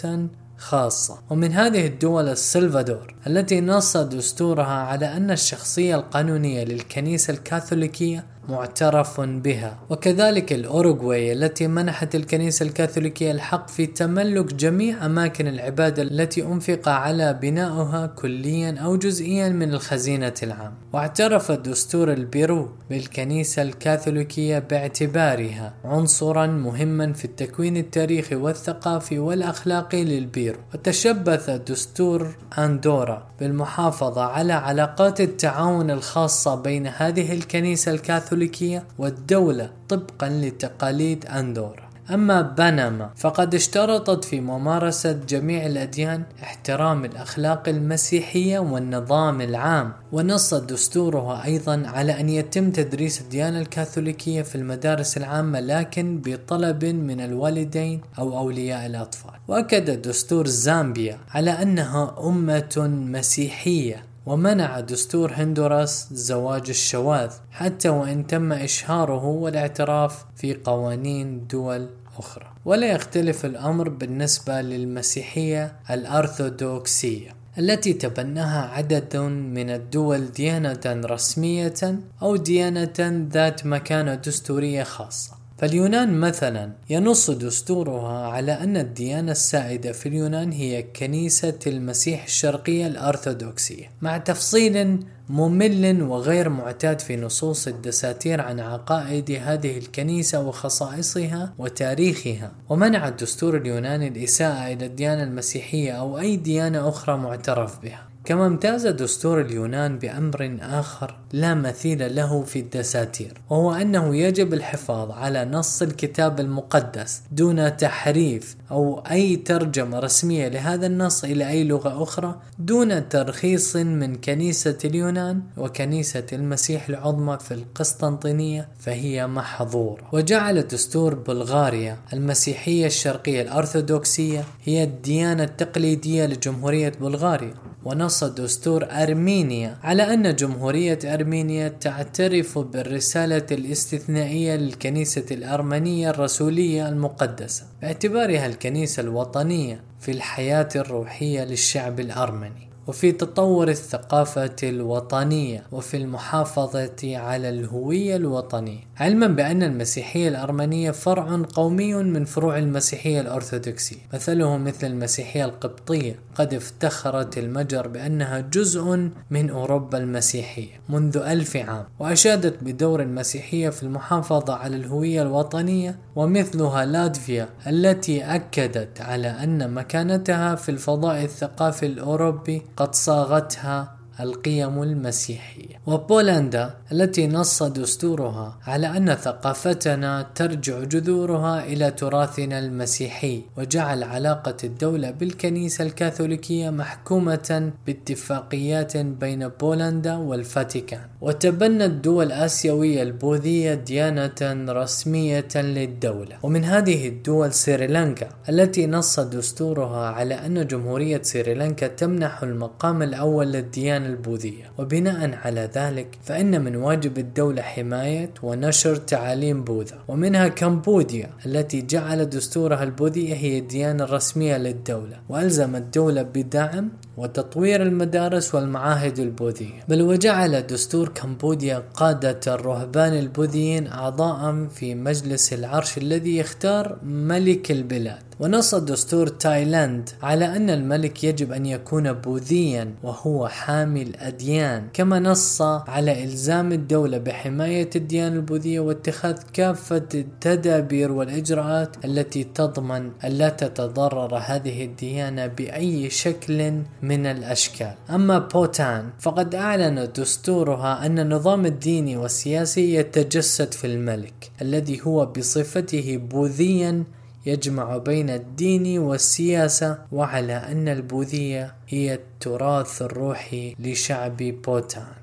خاصة. ومن هذه الدول السلفادور التي نص دستورها على أن الشخصية القانونية للكنيسة الكاثوليكية معترف بها. وكذلك الأوروغواي التي منحت الكنيسة الكاثوليكية الحق في تملك جميع أماكن العبادة التي أنفق على بناؤها كليا أو جزئيا من الخزينة العام. واعترف دستور البيرو بالكنيسة الكاثوليكية باعتبارها عنصرا مهما في التكوين التاريخي والثقافي والأخلاقي للبيرو. وتشبث دستور أندورا بالمحافظة على علاقات التعاون الخاصة بين هذه الكنيسة الكاثوليكية والدولة طبقا لتقاليد أندورا أما بنما فقد اشترطت في ممارسة جميع الأديان احترام الأخلاق المسيحية والنظام العام ونص دستورها أيضا على أن يتم تدريس الديانة الكاثوليكية في المدارس العامة لكن بطلب من الوالدين أو أولياء الأطفال. وأكد دستور زامبيا على أنها أمة مسيحية. ومنع دستور هندوراس زواج الشواذ حتى وإن تم إشهاره والاعتراف في قوانين دول أخرى. ولا يختلف الأمر بالنسبة للمسيحية الأرثوذكسية التي تبناها عدد من الدول ديانة رسمية أو ديانة ذات مكانة دستورية خاصة. فاليونان مثلا ينص دستورها على أن الديانة السائدة في اليونان هي كنيسة المسيح الشرقية الأرثوذكسية مع تفصيل ممل وغير معتاد في نصوص الدساتير عن عقائد هذه الكنيسة وخصائصها وتاريخها. ومنع الدستور اليوناني الإساءة إلى الديانة المسيحية أو أي ديانة أخرى معترف بها. كما امتاز دستور اليونان بأمر آخر لا مثيل له في الدساتير وهو أنه يجب الحفاظ على نص الكتاب المقدس دون تحريف أو أي ترجمة رسمية لهذا النص إلى أي لغة أخرى دون ترخيص من كنيسة اليونان وكنيسة المسيح العظمى في القسطنطينية فهي محظورة وجعل دستور بلغاريا المسيحية الشرقية الأرثوذكسية هي الديانة التقليدية لجمهورية بلغاريا ونص دستور أرمينيا على أن جمهورية أرمينيا تعترف بالرسالة الاستثنائية للكنيسة الأرمنية الرسولية المقدسة باعتبارها الكنيسة الوطنية في الحياة الروحية للشعب الأرمني. وفي تطور الثقافة الوطنية وفي المحافظة على الهوية الوطنية علما بأن المسيحية الأرمنية فرع قومي من فروع المسيحية الأرثوذكسية. مثله مثل المسيحية القبطية قد افتخرت المجر بأنها جزء من أوروبا المسيحية منذ ألف عام وأشادت بدور المسيحية في المحافظة على الهوية الوطنية ومثلها لاتفيا التي أكدت على أن مكانتها في الفضاء الثقافي الأوروبي قد صاغتها القيم المسيحية. وبولندا التي نص دستورها على أن ثقافتنا ترجع جذورها إلى تراثنا المسيحي وجعل علاقة الدولة بالكنيسة الكاثوليكية محكومة باتفاقيات بين بولندا والفاتيكان. وتبنت دول آسيوية البوذية ديانة رسمية للدولة. ومن هذه الدول سريلانكا التي نص دستورها على أن جمهورية سريلانكا تمنح المقام الأول للديانة البوذية. وبناء على ذلك فإن من واجب الدولة حماية ونشر تعاليم بوذا. ومنها كمبوديا التي جعل دستورها البوذية هي الديانة الرسمية للدولة. وألزم الدولة بدعم وتطوير المدارس والمعاهد البوذية. بل وجعل دستور كمبوديا قادة الرهبان البوذيين أعضاء في مجلس العرش الذي يختار ملك البلاد. ونص دستور تايلاند على أن الملك يجب أن يكون بوذيا وهو حامي الأديان كما نص على إلزام الدولة بحماية الديانة البوذية واتخاذ كافة التدابير والإجراءات التي تضمن ألا تتضرر هذه الديانة بأي شكل من الأشكال. أما بوتان فقد أعلن دستورها أن النظام الديني والسياسي يتجسد في الملك الذي هو بصفته بوذيا يجمع بين الدين والسياسة وعلى أن البوذية هي التراث الروحي لشعب بوتان.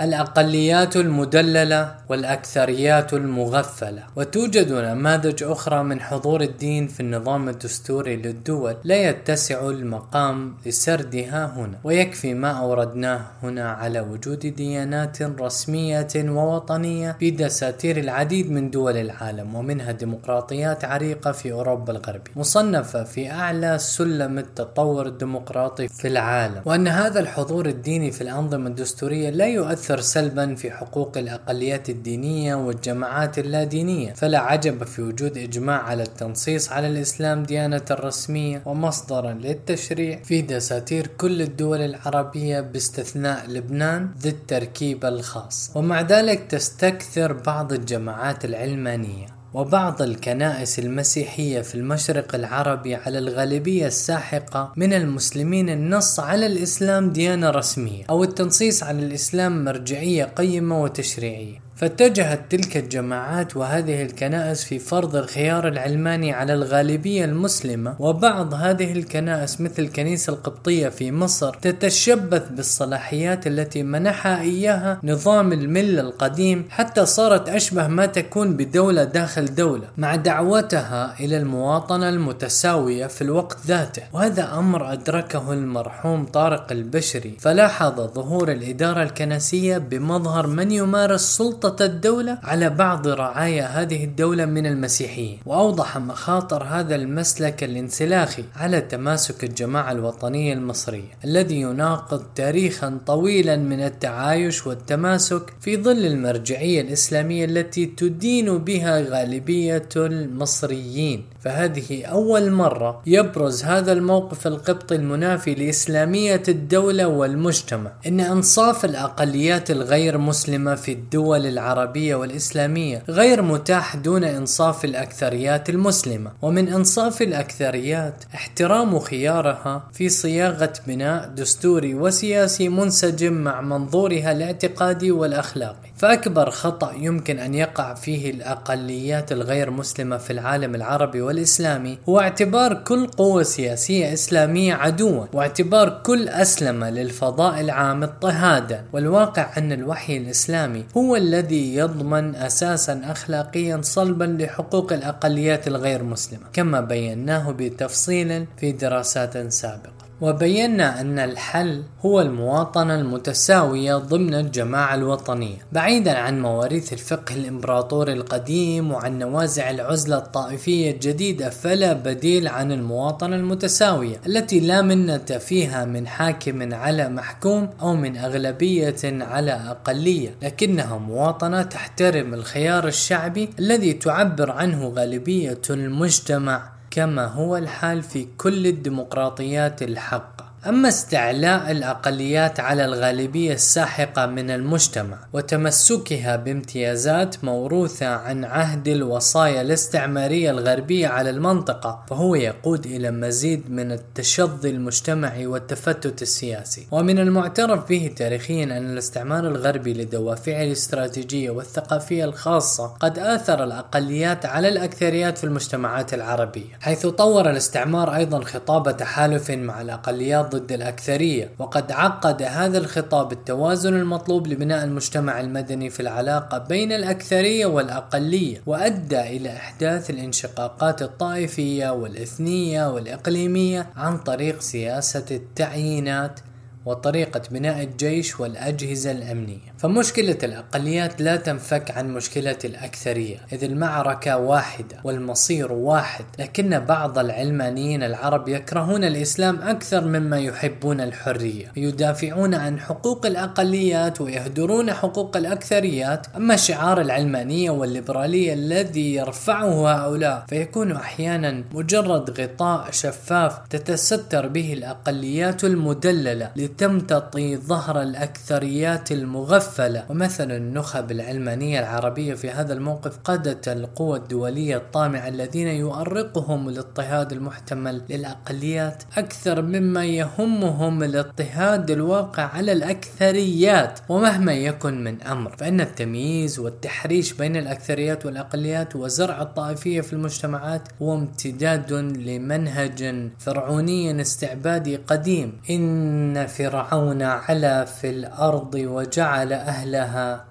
الأقليات المدللة والأكثريات المغفلة. وتوجد نماذج أخرى من حضور الدين في النظام الدستوري للدول لا يتسع المقام لسردها هنا ويكفي ما أوردناه هنا على وجود ديانات رسمية ووطنية في دساتير العديد من دول العالم ومنها ديمقراطيات عريقة في أوروبا الغربية مصنفة في أعلى سلم التطور الديمقراطي في العالم. وأن هذا الحضور الديني في الأنظمة الدستورية لا يؤثر يؤثر سلبا في حقوق الأقليات الدينية والجماعات اللادينية. فلا عجب في وجود إجماع على التنصيص على الإسلام ديانة رسمية ومصدرا للتشريع في دساتير كل الدول العربية باستثناء لبنان ذي التركيب الخاص. ومع ذلك تستكثر بعض الجماعات العلمانية. وبعض الكنائس المسيحية في المشرق العربي على الغالبية الساحقة من المسلمين النص على الإسلام ديانة رسمية أو التنصيص على الإسلام مرجعية قيمة وتشريعية. فاتجهت تلك الجماعات وهذه الكنائس في فرض الخيار العلماني على الغالبية المسلمة وبعض هذه الكنائس مثل الكنيسة القبطية في مصر تتشبث بالصلاحيات التي منحها إياها نظام الملة القديم حتى صارت أشبه ما تكون بدولة داخل دولة مع دعوتها إلى المواطنة المتساوية في الوقت ذاته. وهذا أمر أدركه المرحوم طارق البشري فلاحظ ظهور الإدارة الكنسية بمظهر من يمارس سلطة سلطة الدولة على بعض رعايا هذه الدولة من المسيحيين وأوضح مخاطر هذا المسلك الانسلاخي على تماسك الجماعة الوطنية المصرية الذي يناقض تاريخا طويلا من التعايش والتماسك في ظل المرجعية الإسلامية التي تدين بها غالبية المصريين. فهذه أول مرة يبرز هذا الموقف القبطي المنافي لإسلامية الدولة والمجتمع إن أنصاف الأقليات الغير مسلمة في الدول العربية والإسلامية غير متاح دون إنصاف الأكثريات المسلمة. ومن إنصاف الأكثريات احترام خيارها في صياغة بناء دستوري وسياسي منسجم مع منظورها الاعتقادي والأخلاقي. فأكبر خطأ يمكن أن يقع فيه الأقليات الغير مسلمة في العالم العربي والإسلامي هو اعتبار كل قوة سياسية إسلامية عدوا واعتبار كل أسلمة للفضاء العام اضطهادا. والواقع أن الوحي الإسلامي هو الذي يضمن أساسا أخلاقيا صلبا لحقوق الأقليات الغير مسلمة كما بيناه بتفصيل في دراسات سابقة. وبينا أن الحل هو المواطنة المتساوية ضمن الجماعة الوطنية بعيدا عن مواريث الفقه الإمبراطوري القديم وعن نوازع العزلة الطائفية الجديدة فلا بديل عن المواطنة المتساوية التي لا منة فيها من حاكم على محكوم أو من أغلبية على أقلية لكنها مواطنة تحترم الخيار الشعبي الذي تعبر عنه غالبية المجتمع. كما هو الحال في كل الديمقراطيات الحقة أما استعلاء الأقليات على الغالبية الساحقة من المجتمع وتمسكها بامتيازات موروثة عن عهد الوصايا الاستعمارية الغربية على المنطقة فهو يقود إلى مزيد من التشظي المجتمعي والتفتت السياسي. ومن المعترف به تاريخيا أن الاستعمار الغربي لدوافعه الاستراتيجية والثقافية الخاصة قد آثر الأقليات على الأكثريات في المجتمعات العربية حيث طور الاستعمار أيضا خطاب تحالف مع الأقليات ضد الأكثرية وقد عقد هذا الخطاب التوازن المطلوب لبناء المجتمع المدني في العلاقة بين الأكثرية والأقلية وأدى إلى إحداث الانشقاقات الطائفية والإثنية والإقليمية عن طريق سياسة التعيينات. وطريقة بناء الجيش والأجهزة الأمنية. فمشكلة الأقليات لا تنفك عن مشكلة الأكثرية إذ المعركة واحدة والمصير واحد. لكن بعض العلمانيين العرب يكرهون الإسلام أكثر مما يحبون الحرية. يدافعون عن حقوق الأقليات ويهدرون حقوق الأكثريات. أما شعار العلمانية والليبرالية الذي يرفعه هؤلاء فيكون أحيانا مجرد غطاء شفاف تتستر به الأقليات المدللة لتمتطي ظهر الأكثريات المغفلة. ومثل النخب العلمانية العربية في هذا الموقف قادة القوى الدولية الطامعة الذين يؤرقهم الاضطهاد المحتمل للأقليات أكثر مما يهمهم الاضطهاد الواقع على الأكثريات. ومهما يكن من أمر فإن التمييز والتحريش بين الأكثريات والأقليات وزرع الطائفية في المجتمعات هو امتداد لمنهج فرعوني استعبادي قديم. إن في فرعون علا في الأرض وجعل أهلها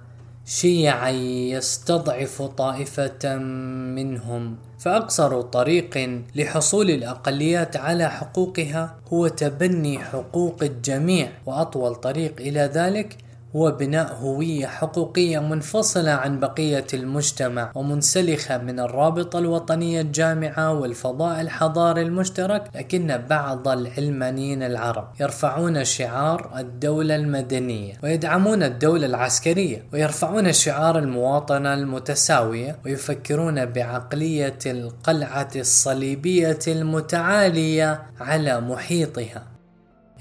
شيعا يستضعف طائفة منهم. فأقصر طريق لحصول الأقليات على حقوقها هو تبني حقوق الجميع وأطول طريق إلى ذلك هو بناء هوية حقوقية منفصلة عن بقية المجتمع ومنسلخة من الرابطة الوطنية الجامعة والفضاء الحضاري المشترك لكن بعض العلمانيين العرب يرفعون شعار الدولة المدنية ويدعمون الدولة العسكرية ويرفعون شعار المواطنة المتساوية ويفكرون بعقلية القلعة الصليبية المتعالية على محيطها.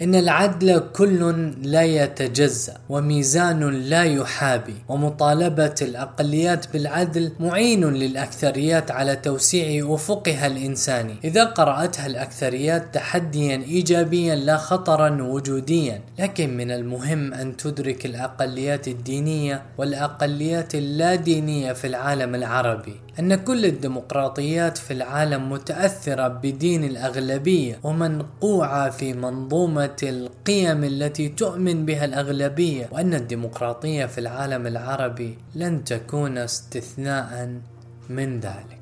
إن العدل كل لا يتجزأ وميزان لا يحابي ومطالبة الأقليات بالعدل معين للأكثريات على توسيع أفقها الإنساني. إذا قرأتها الأكثريات تحديا إيجابيا لا خطرا وجوديا لكن من المهم أن تدرك الأقليات الدينية والأقليات اللادينية في العالم العربي. أن كل الديمقراطيات في العالم متأثرة بدين الأغلبية ومنقوعة في منظومة القيم التي تؤمن بها الأغلبية وأن الديمقراطية في العالم العربي لن تكون استثناء من ذلك.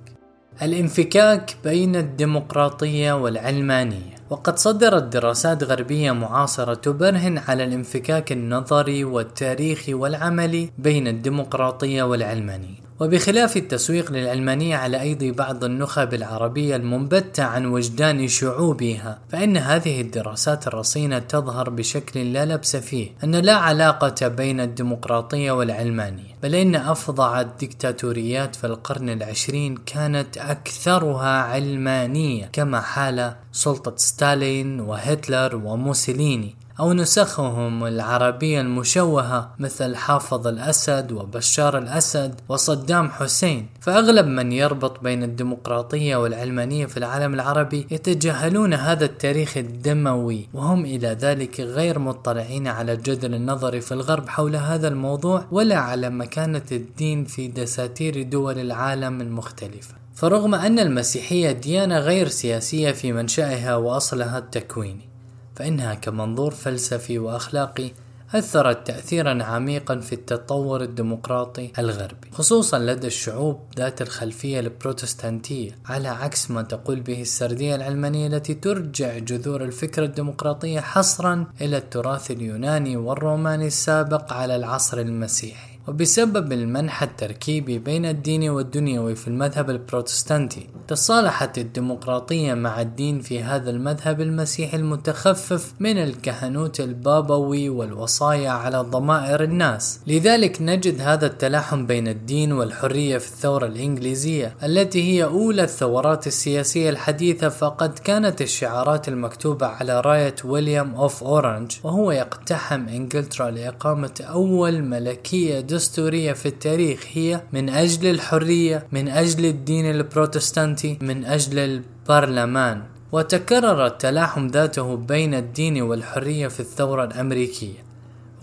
الانفكاك بين الديمقراطية والعلمانية. وقد صدرت دراسات غربية معاصرة تبرهن على الانفكاك النظري والتاريخي والعملي بين الديمقراطية والعلمانية. وبخلاف التسويق للعلمانية على أيدي بعض النخب العربية المنبتة عن وجدان شعوبها فإن هذه الدراسات الرصينة تظهر بشكل لا لبس فيه أن لا علاقة بين الديمقراطية والعلمانية بل إن أفظع الدكتاتوريات في القرن العشرين كانت أكثرها علمانية كما حال سلطة ستالين وهتلر وموسوليني. أو نسخهم العربية المشوهة مثل حافظ الأسد وبشار الأسد وصدام حسين. فأغلب من يربط بين الديمقراطية والعلمانية في العالم العربي يتجاهلون هذا التاريخ الدموي وهم إلى ذلك غير مطلعين على الجدل النظري في الغرب حول هذا الموضوع ولا على مكانة الدين في دساتير دول العالم المختلفة. فرغم أن المسيحية ديانة غير سياسية في منشأها وأصلها التكويني فإنها كمنظور فلسفي وأخلاقي أثرت تأثيرا عميقا في التطور الديمقراطي الغربي خصوصا لدى الشعوب ذات الخلفية البروتستانتية على عكس ما تقول به السردية العلمانية التي ترجع جذور الفكرة الديمقراطية حصرا إلى التراث اليوناني والروماني السابق على العصر المسيحي. وبسبب المنح التركيبي بين الدين والدنيوي في المذهب البروتستانتي تصالحت الديمقراطية مع الدين في هذا المذهب المسيحي المتخفف من الكهنوت البابوي والوصايا على ضمائر الناس. لذلك نجد هذا التلاحم بين الدين والحرية في الثورة الإنجليزية التي هي أولى الثورات السياسية الحديثة فقد كانت الشعارات المكتوبة على راية ويليام أوف أورنج وهو يقتحم إنجلترا لإقامة أول ملكية دستورية في التاريخ هي من أجل الحرية من أجل الدين البروتستانتي من أجل البرلمان. وتكرر التلاحم ذاته بين الدين والحرية في الثورة الأمريكية.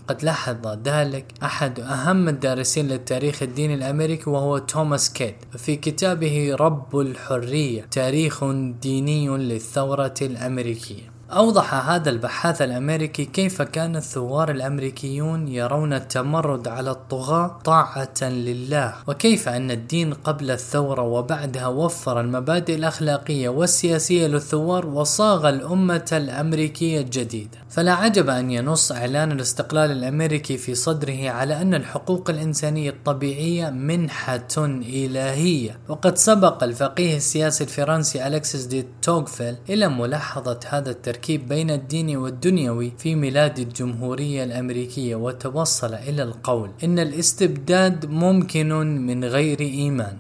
قد لاحظ ذلك أحد أهم الدارسين للتاريخ الديني الأمريكي وهو توماس كيد في كتابه رب الحرية تاريخ ديني للثورة الأمريكية. أوضح هذا البحاث الأمريكي كيف كان الثوار الأمريكيون يرون التمرد على الطغاة طاعة لله وكيف أن الدين قبل الثورة وبعدها وفر المبادئ الأخلاقية والسياسية للثوار وصاغ الأمة الأمريكية الجديدة. فلا عجب أن ينص إعلان الاستقلال الأمريكي في صدره على أن الحقوق الإنسانية الطبيعية منحة إلهية. وقد سبق الفقيه السياسي الفرنسي ألكسيس دي توغفيل إلى ملاحظة هذا التركيب بين الدين والدنيوي في ميلاد الجمهورية الأمريكية وتوصل إلى القول إن الاستبداد ممكن من غير إيمان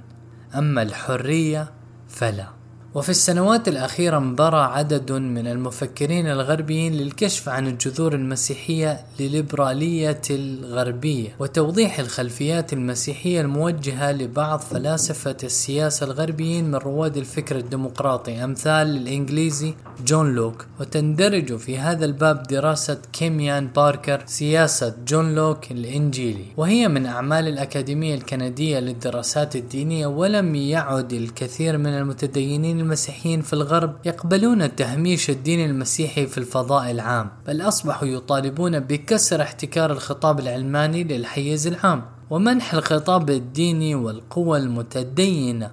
أما الحرية فلا. وفي السنوات الأخيرة انبرى عدد من المفكرين الغربيين للكشف عن الجذور المسيحية لليبرالية الغربية وتوضيح الخلفيات المسيحية الموجهة لبعض فلاسفة السياسة الغربيين من رواد الفكر الديمقراطي أمثال الإنجليزي جون لوك. وتندرج في هذا الباب دراسة كيم إيان باركر سياسة جون لوك الإنجيلي. وهي من أعمال الأكاديمية الكندية للدراسات الدينية ولم يعد الكثير من المتدينين المسيحيين في الغرب يقبلون تهميش الدين المسيحي في الفضاء العام بل أصبحوا يطالبون بكسر احتكار الخطاب العلماني للحيز العام ومنح الخطاب الديني والقوى المتدينة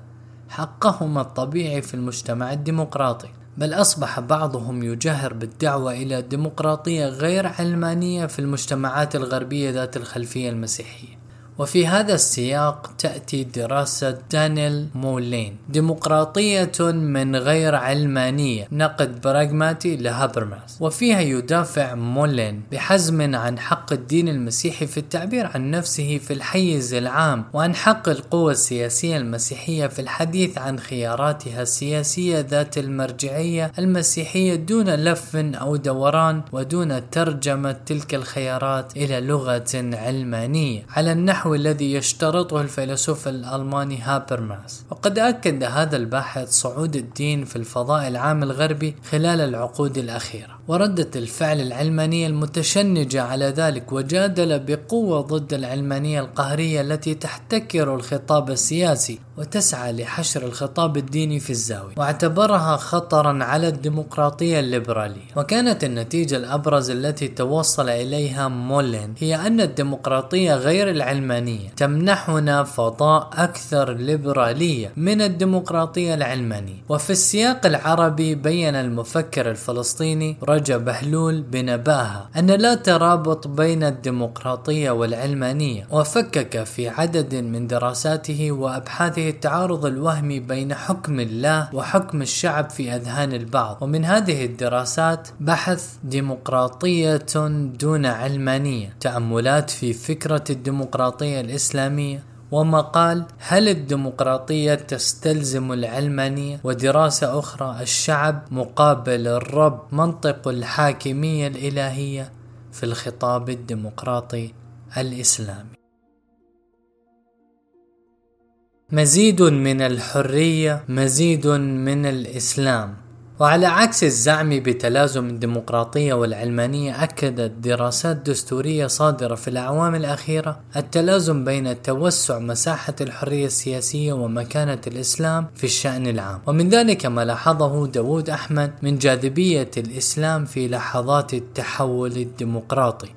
حقهما الطبيعي في المجتمع الديمقراطي. بل أصبح بعضهم يجهر بالدعوة إلى ديمقراطية غير علمانية في المجتمعات الغربية ذات الخلفية المسيحية. وفي هذا السياق تأتي دراسة دانيل مولين ديمقراطية من غير علمانية نقد براغماتي لهابرماس. وفيها يدافع مولين بحزم عن حق الدين المسيحي في التعبير عن نفسه في الحيز العام وعن حق القوى السياسية المسيحية في الحديث عن خياراتها السياسية ذات المرجعية المسيحية دون لف أو دوران ودون ترجمة تلك الخيارات إلى لغة علمانية. على النحو النحو الذي يشترطه الفيلسوف الألماني هابرماس وقد أكد هذا الباحث صعود الدين في الفضاء العام الغربي خلال العقود الأخيرة. وردة الفعل العلمانية المتشنجة على ذلك وجادل بقوة ضد العلمانية القهرية التي تحتكر الخطاب السياسي وتسعى لحشر الخطاب الديني في الزاوية واعتبرها خطرا على الديمقراطية الليبرالية. وكانت النتيجة الأبرز التي توصل إليها مولين هي أن الديمقراطية غير العلمانية تمنحنا فضاء أكثر ليبرالية من الديمقراطية العلمانية. وفي السياق العربي بين المفكر الفلسطيني رجا بهلول بنباهة أن لا ترابط بين الديمقراطية والعلمانية وفكك في عدد من دراساته وأبحاثه التعارض الوهمي بين حكم الله وحكم الشعب في أذهان البعض. ومن هذه الدراسات بحث ديمقراطية دون علمانية تأملات في فكرة الديمقراطية الإسلامية. ومقال هل الديمقراطية تستلزم العلمانية ودراسة أخرى الشعب مقابل الرب منطق الحاكمية الإلهية في الخطاب الديمقراطي الإسلامي؟ مزيد من الحرية مزيد من الإسلام. وعلى عكس الزعم بتلازم الديمقراطية والعلمانية أكدت دراسات دستورية صادرة في الأعوام الأخيرة التلازم بين توسع مساحة الحرية السياسية ومكانة الإسلام في الشأن العام. ومن ذلك ما لاحظه داود أحمد من جاذبية الإسلام في لحظات التحول الديمقراطي.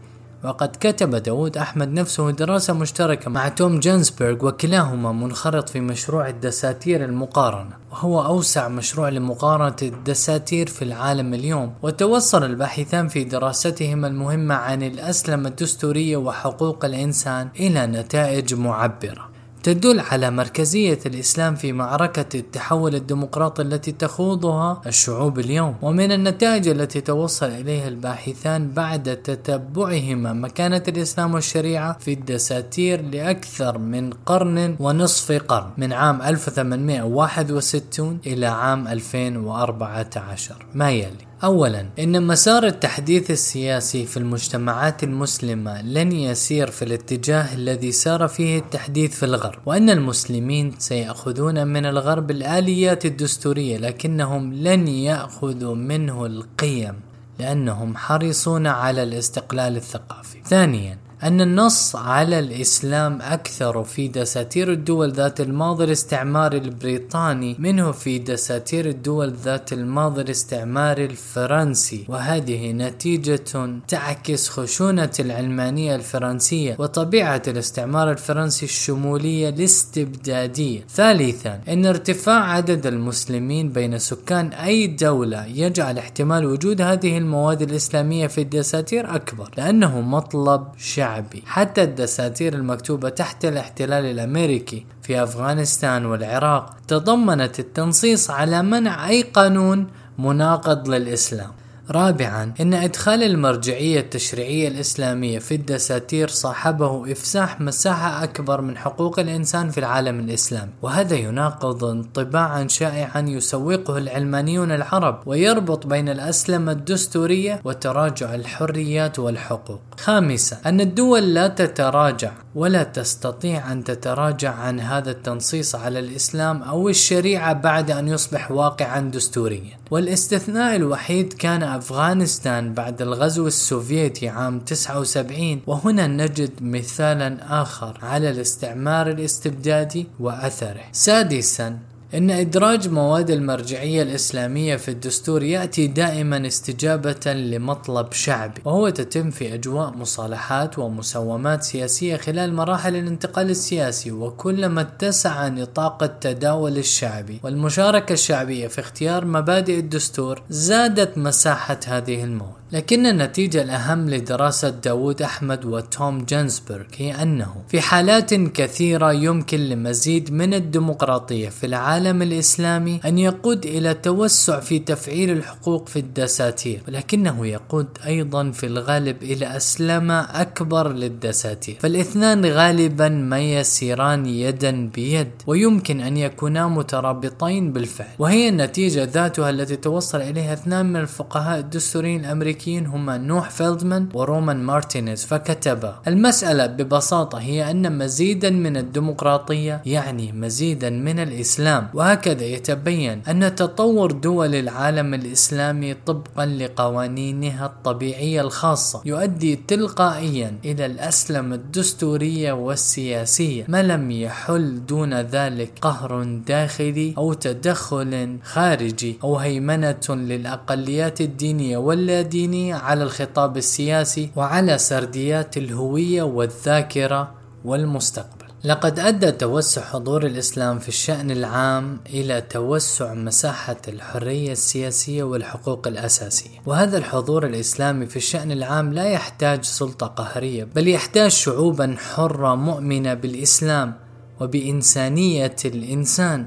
وقد كتب داود أحمد نفسه دراسة مشتركة مع توم جينسبرغ وكلاهما منخرط في مشروع الدساتير المقارنة وهو أوسع مشروع لمقارنة الدساتير في العالم اليوم وتوصل الباحثان في دراستهما المهمة عن الأسلمة الدستورية وحقوق الإنسان إلى نتائج معبرة. تدل على مركزية الإسلام في معركة التحول الديمقراطي التي تخوضها الشعوب اليوم. ومن النتائج التي توصل إليها الباحثان بعد تتبعهما مكانة الإسلام والشريعة في الدساتير لأكثر من قرن ونصف قرن من عام 1861 إلى عام 2014 ما يلي؟ اولا إن مسار التحديث السياسي في المجتمعات المسلمة لن يسير في الاتجاه الذي سار فيه التحديث في الغرب وأن المسلمين سيأخذون من الغرب الآليات الدستورية لكنهم لن يأخذوا منه القيم لأنهم حريصون على الاستقلال الثقافي. ثانيا أن النص على الإسلام أكثر في دساتير الدول ذات الماضي الاستعماري البريطاني منه في دساتير الدول ذات الماضي الاستعماري الفرنسي. وهذه نتيجة تعكس خشونة العلمانية الفرنسية وطبيعة الاستعمار الفرنسي الشمولية الاستبدادية. ثالثا أن ارتفاع عدد المسلمين بين سكان أي دولة يجعل احتمال وجود هذه المواد الإسلامية في الدساتير أكبر لأنه مطلب شعبي. شعبي حتى الدساتير المكتوبة تحت الاحتلال الأمريكي في أفغانستان والعراق. تضمنت التنصيص على منع أي قانون مناقض للإسلام. رابعا إن إدخال المرجعية التشريعية الإسلامية في الدساتير صاحبه إفساح مساحة أكبر من حقوق الإنسان في العالم الاسلامي وهذا يناقض انطباعا شائعا يسوقه العلمانيون العرب ويربط بين الأسلمة الدستورية وتراجع الحريات والحقوق. خامسا أن الدول لا تتراجع ولا تستطيع أن تتراجع عن هذا التنصيص على الإسلام أو الشريعة بعد أن يصبح واقعا دستوريا. والاستثناء الوحيد كان أفغانستان بعد الغزو السوفيتي عام 79 وهنا نجد مثالا آخر على الاستعمار الاستبدادي وأثره. سادسا إن إدراج مواد المرجعية الإسلامية في الدستور يأتي دائما استجابة لمطلب شعبي وهو تتم في أجواء مصالحات ومساومات سياسية خلال مراحل الانتقال السياسي وكلما اتسع نطاق التداول الشعبي والمشاركة الشعبية في اختيار مبادئ الدستور زادت مساحة هذه المواد. لكن النتيجة الأهم لدراسة داود أحمد وتوم جينسبرغ هي أنه في حالات كثيرة يمكن لمزيد من الديمقراطية في العالم الإسلامي أن يقود إلى توسع في تفعيل الحقوق في الدساتير ولكنه يقود أيضا في الغالب إلى أسلمة أكبر للدساتير. فالاثنان غالبا ما يسيران يدا بيد ويمكن أن يكونا مترابطين بالفعل. وهي النتيجة ذاتها التي توصل إليها اثنان من الفقهاء الدستوريين الأمريكيين الأمريكيين هما نوح فيلدمان ورومان مارتينيز فكتب المسألة ببساطة هي أن مزيدا من الديمقراطية يعني مزيدا من الإسلام وهكذا يتبين أن تطور دول العالم الإسلامي طبقا لقوانينها الطبيعية الخاصة يؤدي تلقائيا إلى الأسلم الدستورية والسياسية. ما لم يحل دون ذلك قهر داخلي أو تدخل خارجي أو هيمنة للأقليات الدينية واللا دينية على الخطاب السياسي وعلى سرديات الهوية والذاكرة والمستقبل. لقد أدى توسع حضور الإسلام في الشأن العام إلى توسع مساحة الحرية السياسية والحقوق الأساسية، وهذا الحضور الإسلامي في الشأن العام لا يحتاج سلطة قهرية، بل يحتاج شعوبا حرة مؤمنة بالإسلام وبإنسانية الإنسان.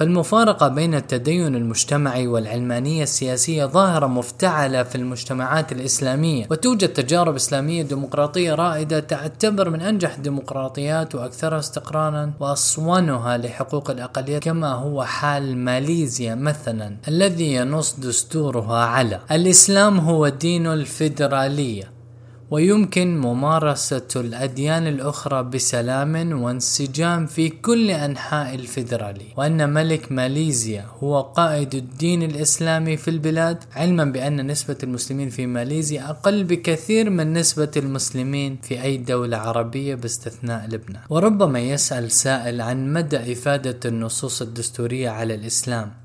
فالمفارقة بين التدين المجتمعي والعلمانية السياسية ظاهرة مفتعلة في المجتمعات الإسلامية وتوجد تجارب إسلامية ديمقراطية رائدة تعتبر من أنجح الديمقراطيات وأكثرها استقرارا وأصونها لحقوق الأقليات كما هو حال ماليزيا مثلا الذي ينص دستورها على الإسلام هو دين الفيدرالية. ويمكن ممارسة الأديان الأخرى بسلام وانسجام في كل أنحاء الفيدرالية وأن ملك ماليزيا هو قائد الدين الإسلامي في البلاد علما بأن نسبة المسلمين في ماليزيا أقل بكثير من نسبة المسلمين في أي دولة عربية باستثناء لبنان. وربما يسأل سائل عن مدى إفادة النصوص الدستورية على الإسلام.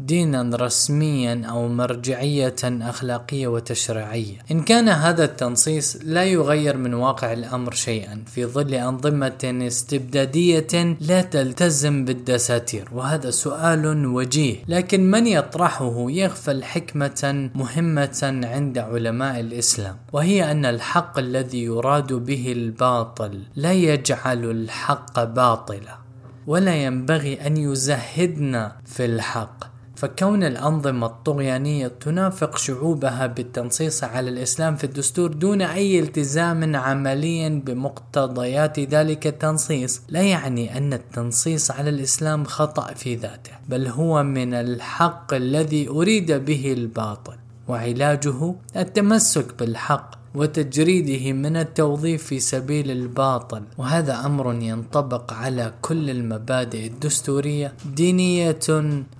دينا رسميا أو مرجعية أخلاقية وتشريعية. إن كان هذا التنصيص لا يغير من واقع الأمر شيئا في ظل أنظمة استبدادية لا تلتزم بالدساتير وهذا سؤال وجيه، لكن من يطرحه يغفل حكمة مهمة عند علماء الإسلام وهي أن الحق الذي يراد به الباطل لا يجعل الحق باطلا ولا ينبغي أن يزهدنا في الحق فكون الأنظمة الطغيانية تنافق شعوبها بالتنصيص على الإسلام في الدستور دون أي التزام عملي بمقتضيات ذلك التنصيص لا يعني أن التنصيص على الإسلام خطأ في ذاته بل هو من الحق الذي أريد به الباطل وعلاجه التمسك بالحق وتجريده من التوظيف في سبيل الباطل. وهذا أمر ينطبق على كل المبادئ الدستورية دينية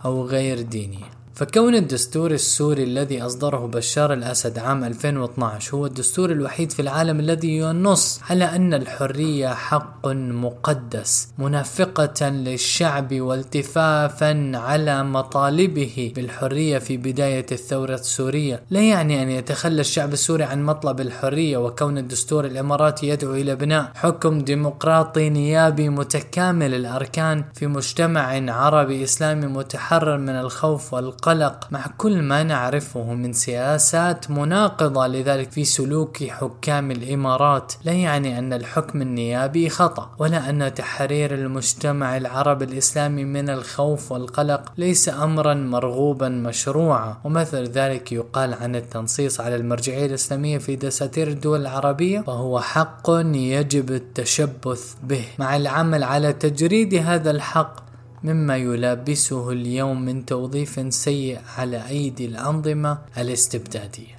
أو غير دينية. فكون الدستور السوري الذي أصدره بشار الأسد عام 2012 هو الدستور الوحيد في العالم الذي ينص على أن الحرية حق مقدس منافقة للشعب والتفافا على مطالبه بالحرية في بداية الثورة السورية. لا يعني أن يتخلى الشعب السوري عن مطلب الحرية وكون الدستور الإماراتي يدعو إلى بناء حكم ديمقراطي نيابي متكامل الأركان في مجتمع عربي إسلامي متحرر من الخوف والقلق. القلق مع كل ما نعرفه من سياسات مناقضة لذلك في سلوك حكام الإمارات لا يعني أن الحكم النيابي خطأ ولا أن تحرير المجتمع العربي الإسلامي من الخوف والقلق ليس أمرا مرغوبا مشروعا. ومثل ذلك يقال عن التنصيص على المرجعية الإسلامية في دساتير الدول العربية وهو حق يجب التشبث به. مع العمل على تجريد هذا الحق مما يلابسه اليوم من توظيف سيء على أيدي الأنظمة الاستبدادية.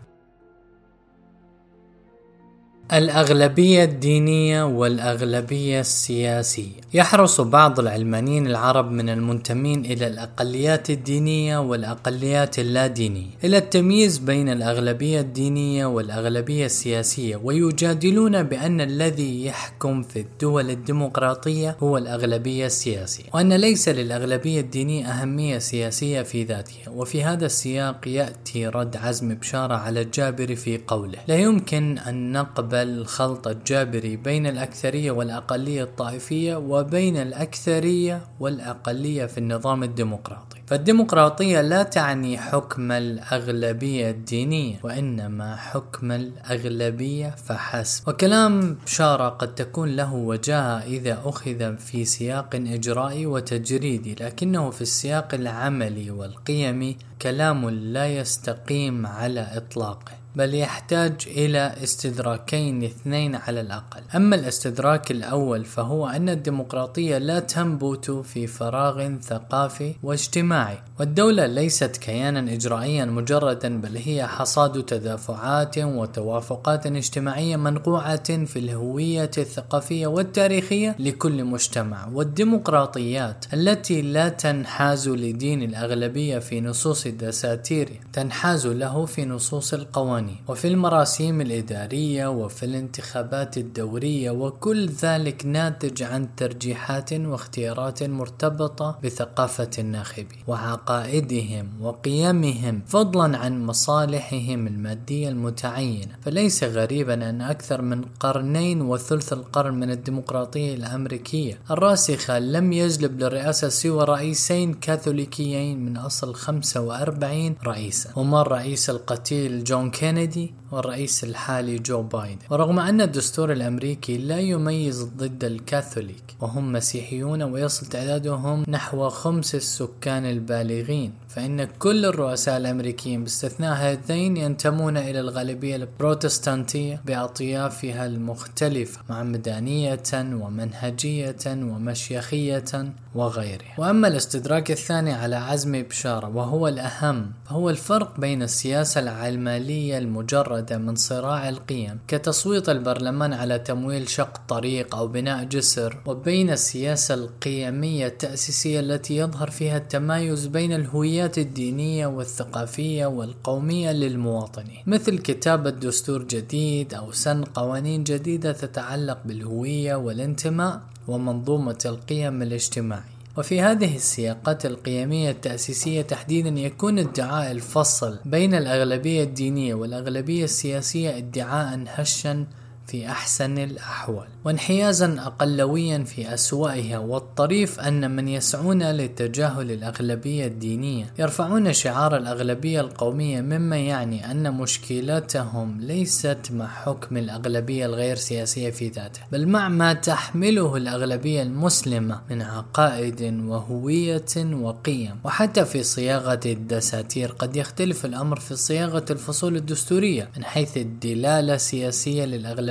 الأغلبية الدينية والأغلبية السياسية. يحرص بعض العلمانيين العرب من المنتمين إلى الأقليات الدينية والأقليات اللادينية. إلى التمييز بين الأغلبية الدينية والأغلبية السياسية ويجادلون بأن الذي يحكم في الدول الديمقراطية هو الأغلبية السياسية وأن ليس للأغلبية الدينية أهمية سياسية في ذاتها. وفي هذا السياق يأتي رد عزم بشارة على الجابر في قوله لا يمكن أن نقبل الخلط الجابري بين الأكثرية والأقلية الطائفية وبين الأكثرية والأقلية في النظام الديمقراطي. فالديمقراطية لا تعني حكم الأغلبية الدينية وإنما حكم الأغلبية فحسب. وكلام بشارة قد تكون له وجاهة إذا أخذ في سياق إجرائي وتجريدي لكنه في السياق العملي والقيمي كلام لا يستقيم على إطلاقه. بل يحتاج إلى استدراكين اثنين على الأقل. أما الاستدراك الأول فهو أن الديمقراطية لا تنبت في فراغ ثقافي واجتماعي والدولة ليست كيانا إجرائيا مجردا بل هي حصاد تدافعات وتوافقات اجتماعية منقوعة في الهوية الثقافية والتاريخية لكل مجتمع. والديمقراطيات التي لا تنحاز لدين الأغلبية في نصوص الدساتير تنحاز له في نصوص القوانين. وفي المراسيم الإدارية وفي الانتخابات الدورية وكل ذلك ناتج عن ترجيحات واختيارات مرتبطة بثقافة الناخبين وعقائدهم وقيمهم فضلا عن مصالحهم المادية المتعينة. فليس غريبا أن أكثر من قرنين وثلث القرن من الديمقراطية الأمريكية الراسخة لم يجلب للرئاسة سوى رئيسين كاثوليكيين من أصل 45 رئيسا هما الرئيس القتيل جون كينيدي والرئيس الحالي جو بايدن. ورغم أن الدستور الأمريكي لا يميز ضد الكاثوليك وهم مسيحيون ويصل تعدادهم نحو خمس السكان البالغين فإن كل الرؤساء الأمريكيين باستثناء هذين ينتمون إلى الغالبية البروتستانتية بأطيافها المختلفة مع مدنية ومنهجية ومشيخية وغيرها. وأما الاستدراك الثاني على عزم بشارة وهو الأهم هو الفرق بين السياسة العلمانية المجردة من صراع القيم كتصويت البرلمان على تمويل شق طريق أو بناء جسر وبين السياسة القيمية التأسيسية التي يظهر فيها التمايز بين الهويات الدينية والثقافية والقومية للمواطنين. مثل كتابة دستور جديد أو سن قوانين جديدة تتعلق بالهوية والانتماء ومنظومة القيم الاجتماعية. وفي هذه السياقات القيمية التأسيسية تحديدا يكون ادعاء الفصل بين الأغلبية الدينية والأغلبية السياسية ادعاء هشا في أحسن الأحوال. وانحيازا أقلويا في أسوأها والطريف أن من يسعون لتجاهل الأغلبية الدينية يرفعون شعار الأغلبية القومية مما يعني أن مشكلتهم ليست مع حكم الأغلبية الغير سياسية في ذاته بل مع ما تحمله الأغلبية المسلمة من عقائد وهوية وقيم. وحتى في صياغة الدساتير قد يختلف الأمر في صياغة الفصول الدستورية من حيث الدلالة السياسية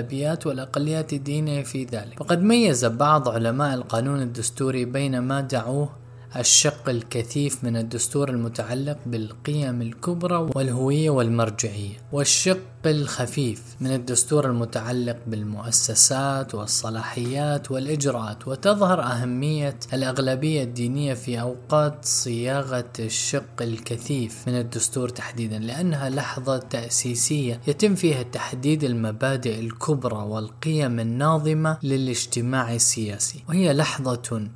للأغلبيات والأقليات الدينية في ذلك. وقد ميز بعض علماء القانون الدستوري بين ما دعوه الشق الكثيف من الدستور المتعلق بالقيم الكبرى والهوية والمرجعية والشق الخفيف من الدستور المتعلق بالمؤسسات والصلاحيات والإجراءات وتظهر أهمية الأغلبية الدينية في أوقات صياغة الشق الكثيف من الدستور تحديدا لأنها لحظة تأسيسية يتم فيها تحديد المبادئ الكبرى والقيم الناظمة للاجتماع السياسي وهي لحظة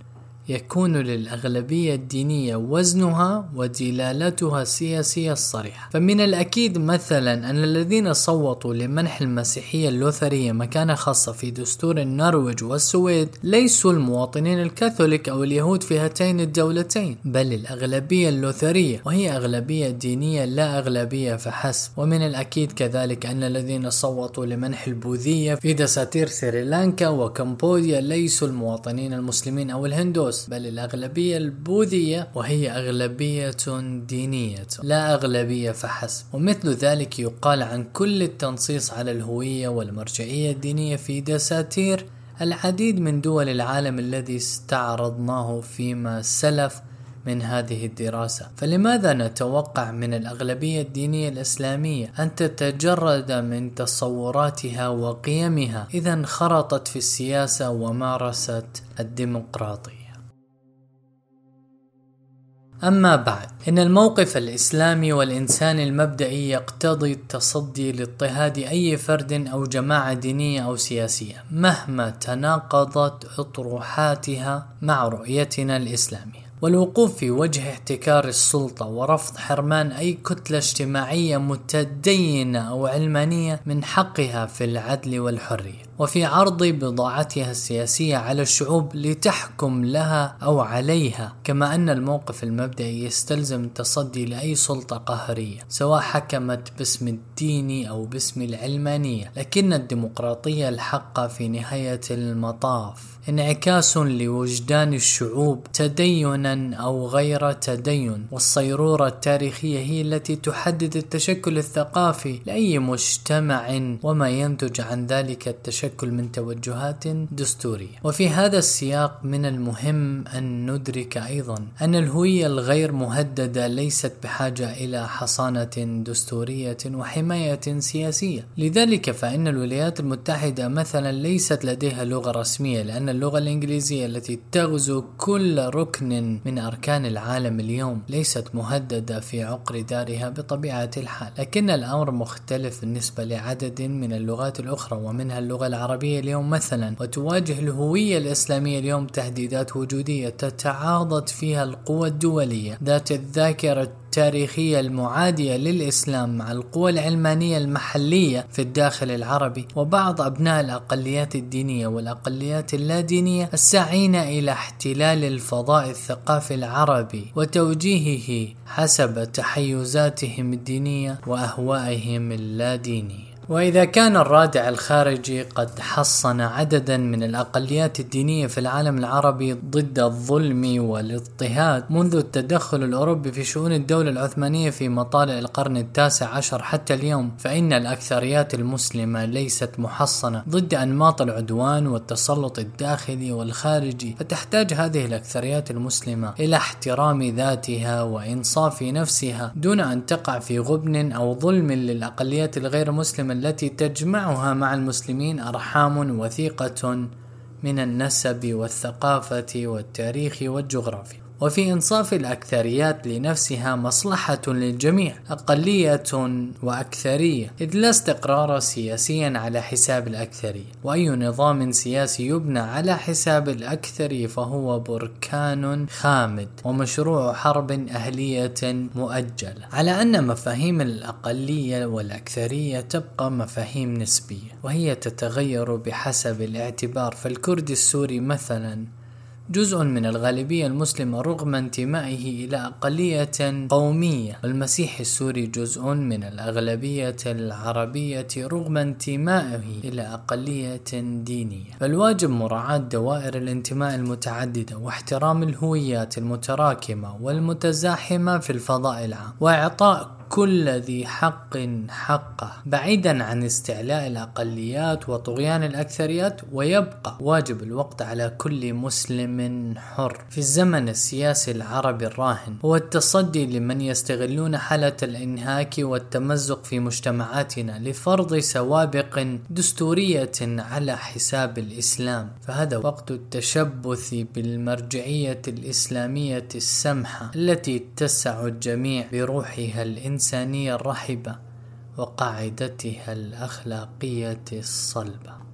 يكون للأغلبية الدينية وزنها ودلالتها السياسية الصريحة. فمن الأكيد مثلا أن الذين صوتوا لمنح المسيحية اللوثرية مكانة خاصة في دستور النرويج والسويد ليسوا المواطنين الكاثوليك أو اليهود في هاتين الدولتين بل الأغلبية اللوثرية وهي أغلبية دينية لا أغلبية فحسب. ومن الأكيد كذلك أن الذين صوتوا لمنح البوذية في دساتير سريلانكا وكمبوديا ليسوا المواطنين المسلمين أو الهندوس. الهندوس بل الأغلبية البوذية وهي أغلبية دينية لا أغلبية فحسب. ومثل ذلك يقال عن كل التنصيص على الهوية والمرجعية الدينية في دساتير العديد من دول العالم الذي استعرضناه فيما سلف من هذه الدراسة. فلماذا نتوقع من الأغلبية الدينية الإسلامية أن تتجرد من تصوراتها وقيمها؟ إذا انخرطت في السياسة ومارست الديمقراطية. أما بعد إن الموقف الإسلامي والإنساني المبدئي يقتضي التصدي لاضطهاد أي فرد أو جماعة دينية أو سياسية مهما تناقضت أطروحاتها مع رؤيتنا الإسلامية. والوقوف في وجه احتكار السلطة ورفض حرمان أي كتلة اجتماعية متدينة أو علمانية من حقها في العدل والحرية وفي عرض بضاعتها السياسية على الشعوب لتحكم لها أو عليها كما أن الموقف المبدئي يستلزم التصدي لأي سلطة قهرية سواء حكمت باسم الدين أو باسم العلمانية لكن الديمقراطية الحقة في نهاية المطاف. انعكاس لوجدان الشعوب تدينا أو غير تدين والصيرورة التاريخية هي التي تحدد التشكل الثقافي لأي مجتمع وما ينتج عن ذلك التشكل من توجهات دستورية. وفي هذا السياق من المهم أن ندرك أيضا أن الهوية الغير مهددة ليست بحاجة إلى حصانة دستورية وحماية سياسية. لذلك فإن الولايات المتحدة مثلا ليست لديها لغة رسمية لأن اللغة الإنجليزية التي تغزو كل ركن من أركان العالم اليوم ليست مهددة في عقر دارها بطبيعة الحال لكن الأمر مختلف بالنسبة لعدد من اللغات الأخرى ومنها اللغة العربية اليوم مثلا وتواجه الهوية الإسلامية اليوم تهديدات وجودية تتعاضد فيها القوى الدولية. ذات الذاكرة التاريخية المعادية للإسلام مع القوى العلمانية المحلية في الداخل العربي وبعض أبناء الأقليات الدينية والأقليات اللادينية الساعين إلى احتلال الفضاء الثقافي العربي وتوجيهه حسب تحيزاتهم الدينية وأهوائهم اللادينية. وإذا كان الرادع الخارجي قد حصن عددا من الأقليات الدينية في العالم العربي ضد الظلم والاضطهاد منذ التدخل الأوروبي في شؤون الدولة العثمانية في مطالع القرن التاسع عشر حتى اليوم فإن الأكثريات المسلمة ليست محصنة ضد أنماط العدوان والتسلط الداخلي والخارجي فتحتاج هذه الأكثريات المسلمة إلى احترام ذاتها وإنصاف نفسها دون أن تقع في غبن أو ظلم للأقليات الغير مسلمة التي تجمعها مع المسلمين أرحام وثيقة من النسب والثقافة والتاريخ والجغرافيا. وفي إنصاف الأكثريات لنفسها مصلحة للجميع أقلية وأكثرية إذ لا استقرار سياسيا على حساب الأكثرية وأي نظام سياسي يبنى على حساب الأكثر فهو بركان خامد ومشروع حرب أهلية مؤجلة على أن مفاهيم الأقلية والأكثرية تبقى مفاهيم نسبية وهي تتغير بحسب الاعتبار فالكرد السوري مثلا جزء من الغالبية المسلمة رغم انتمائه إلى أقلية قومية. والمسيح السوري جزء من الأغلبية العربية رغم انتمائه إلى أقلية دينية. فالواجب مراعاة دوائر الانتماء المتعددة واحترام الهويات المتراكمة والمتزاحمة في الفضاء العام وإعطاء كل ذي حق حقه بعيدا عن استعلاء الأقليات وطغيان الأكثريات ويبقى واجب الوقت على كل مسلم حر. في الزمن السياسي العربي الراهن هو التصدي لمن يستغلون حالة الإنهاك والتمزق في مجتمعاتنا لفرض سوابق دستورية على حساب الإسلام. فهذا وقت التشبث بالمرجعية الإسلامية السمحة التي تسع الجميع بروحها الإنسانية الإنسانية الرحبة وقاعدتها الأخلاقية الصلبة.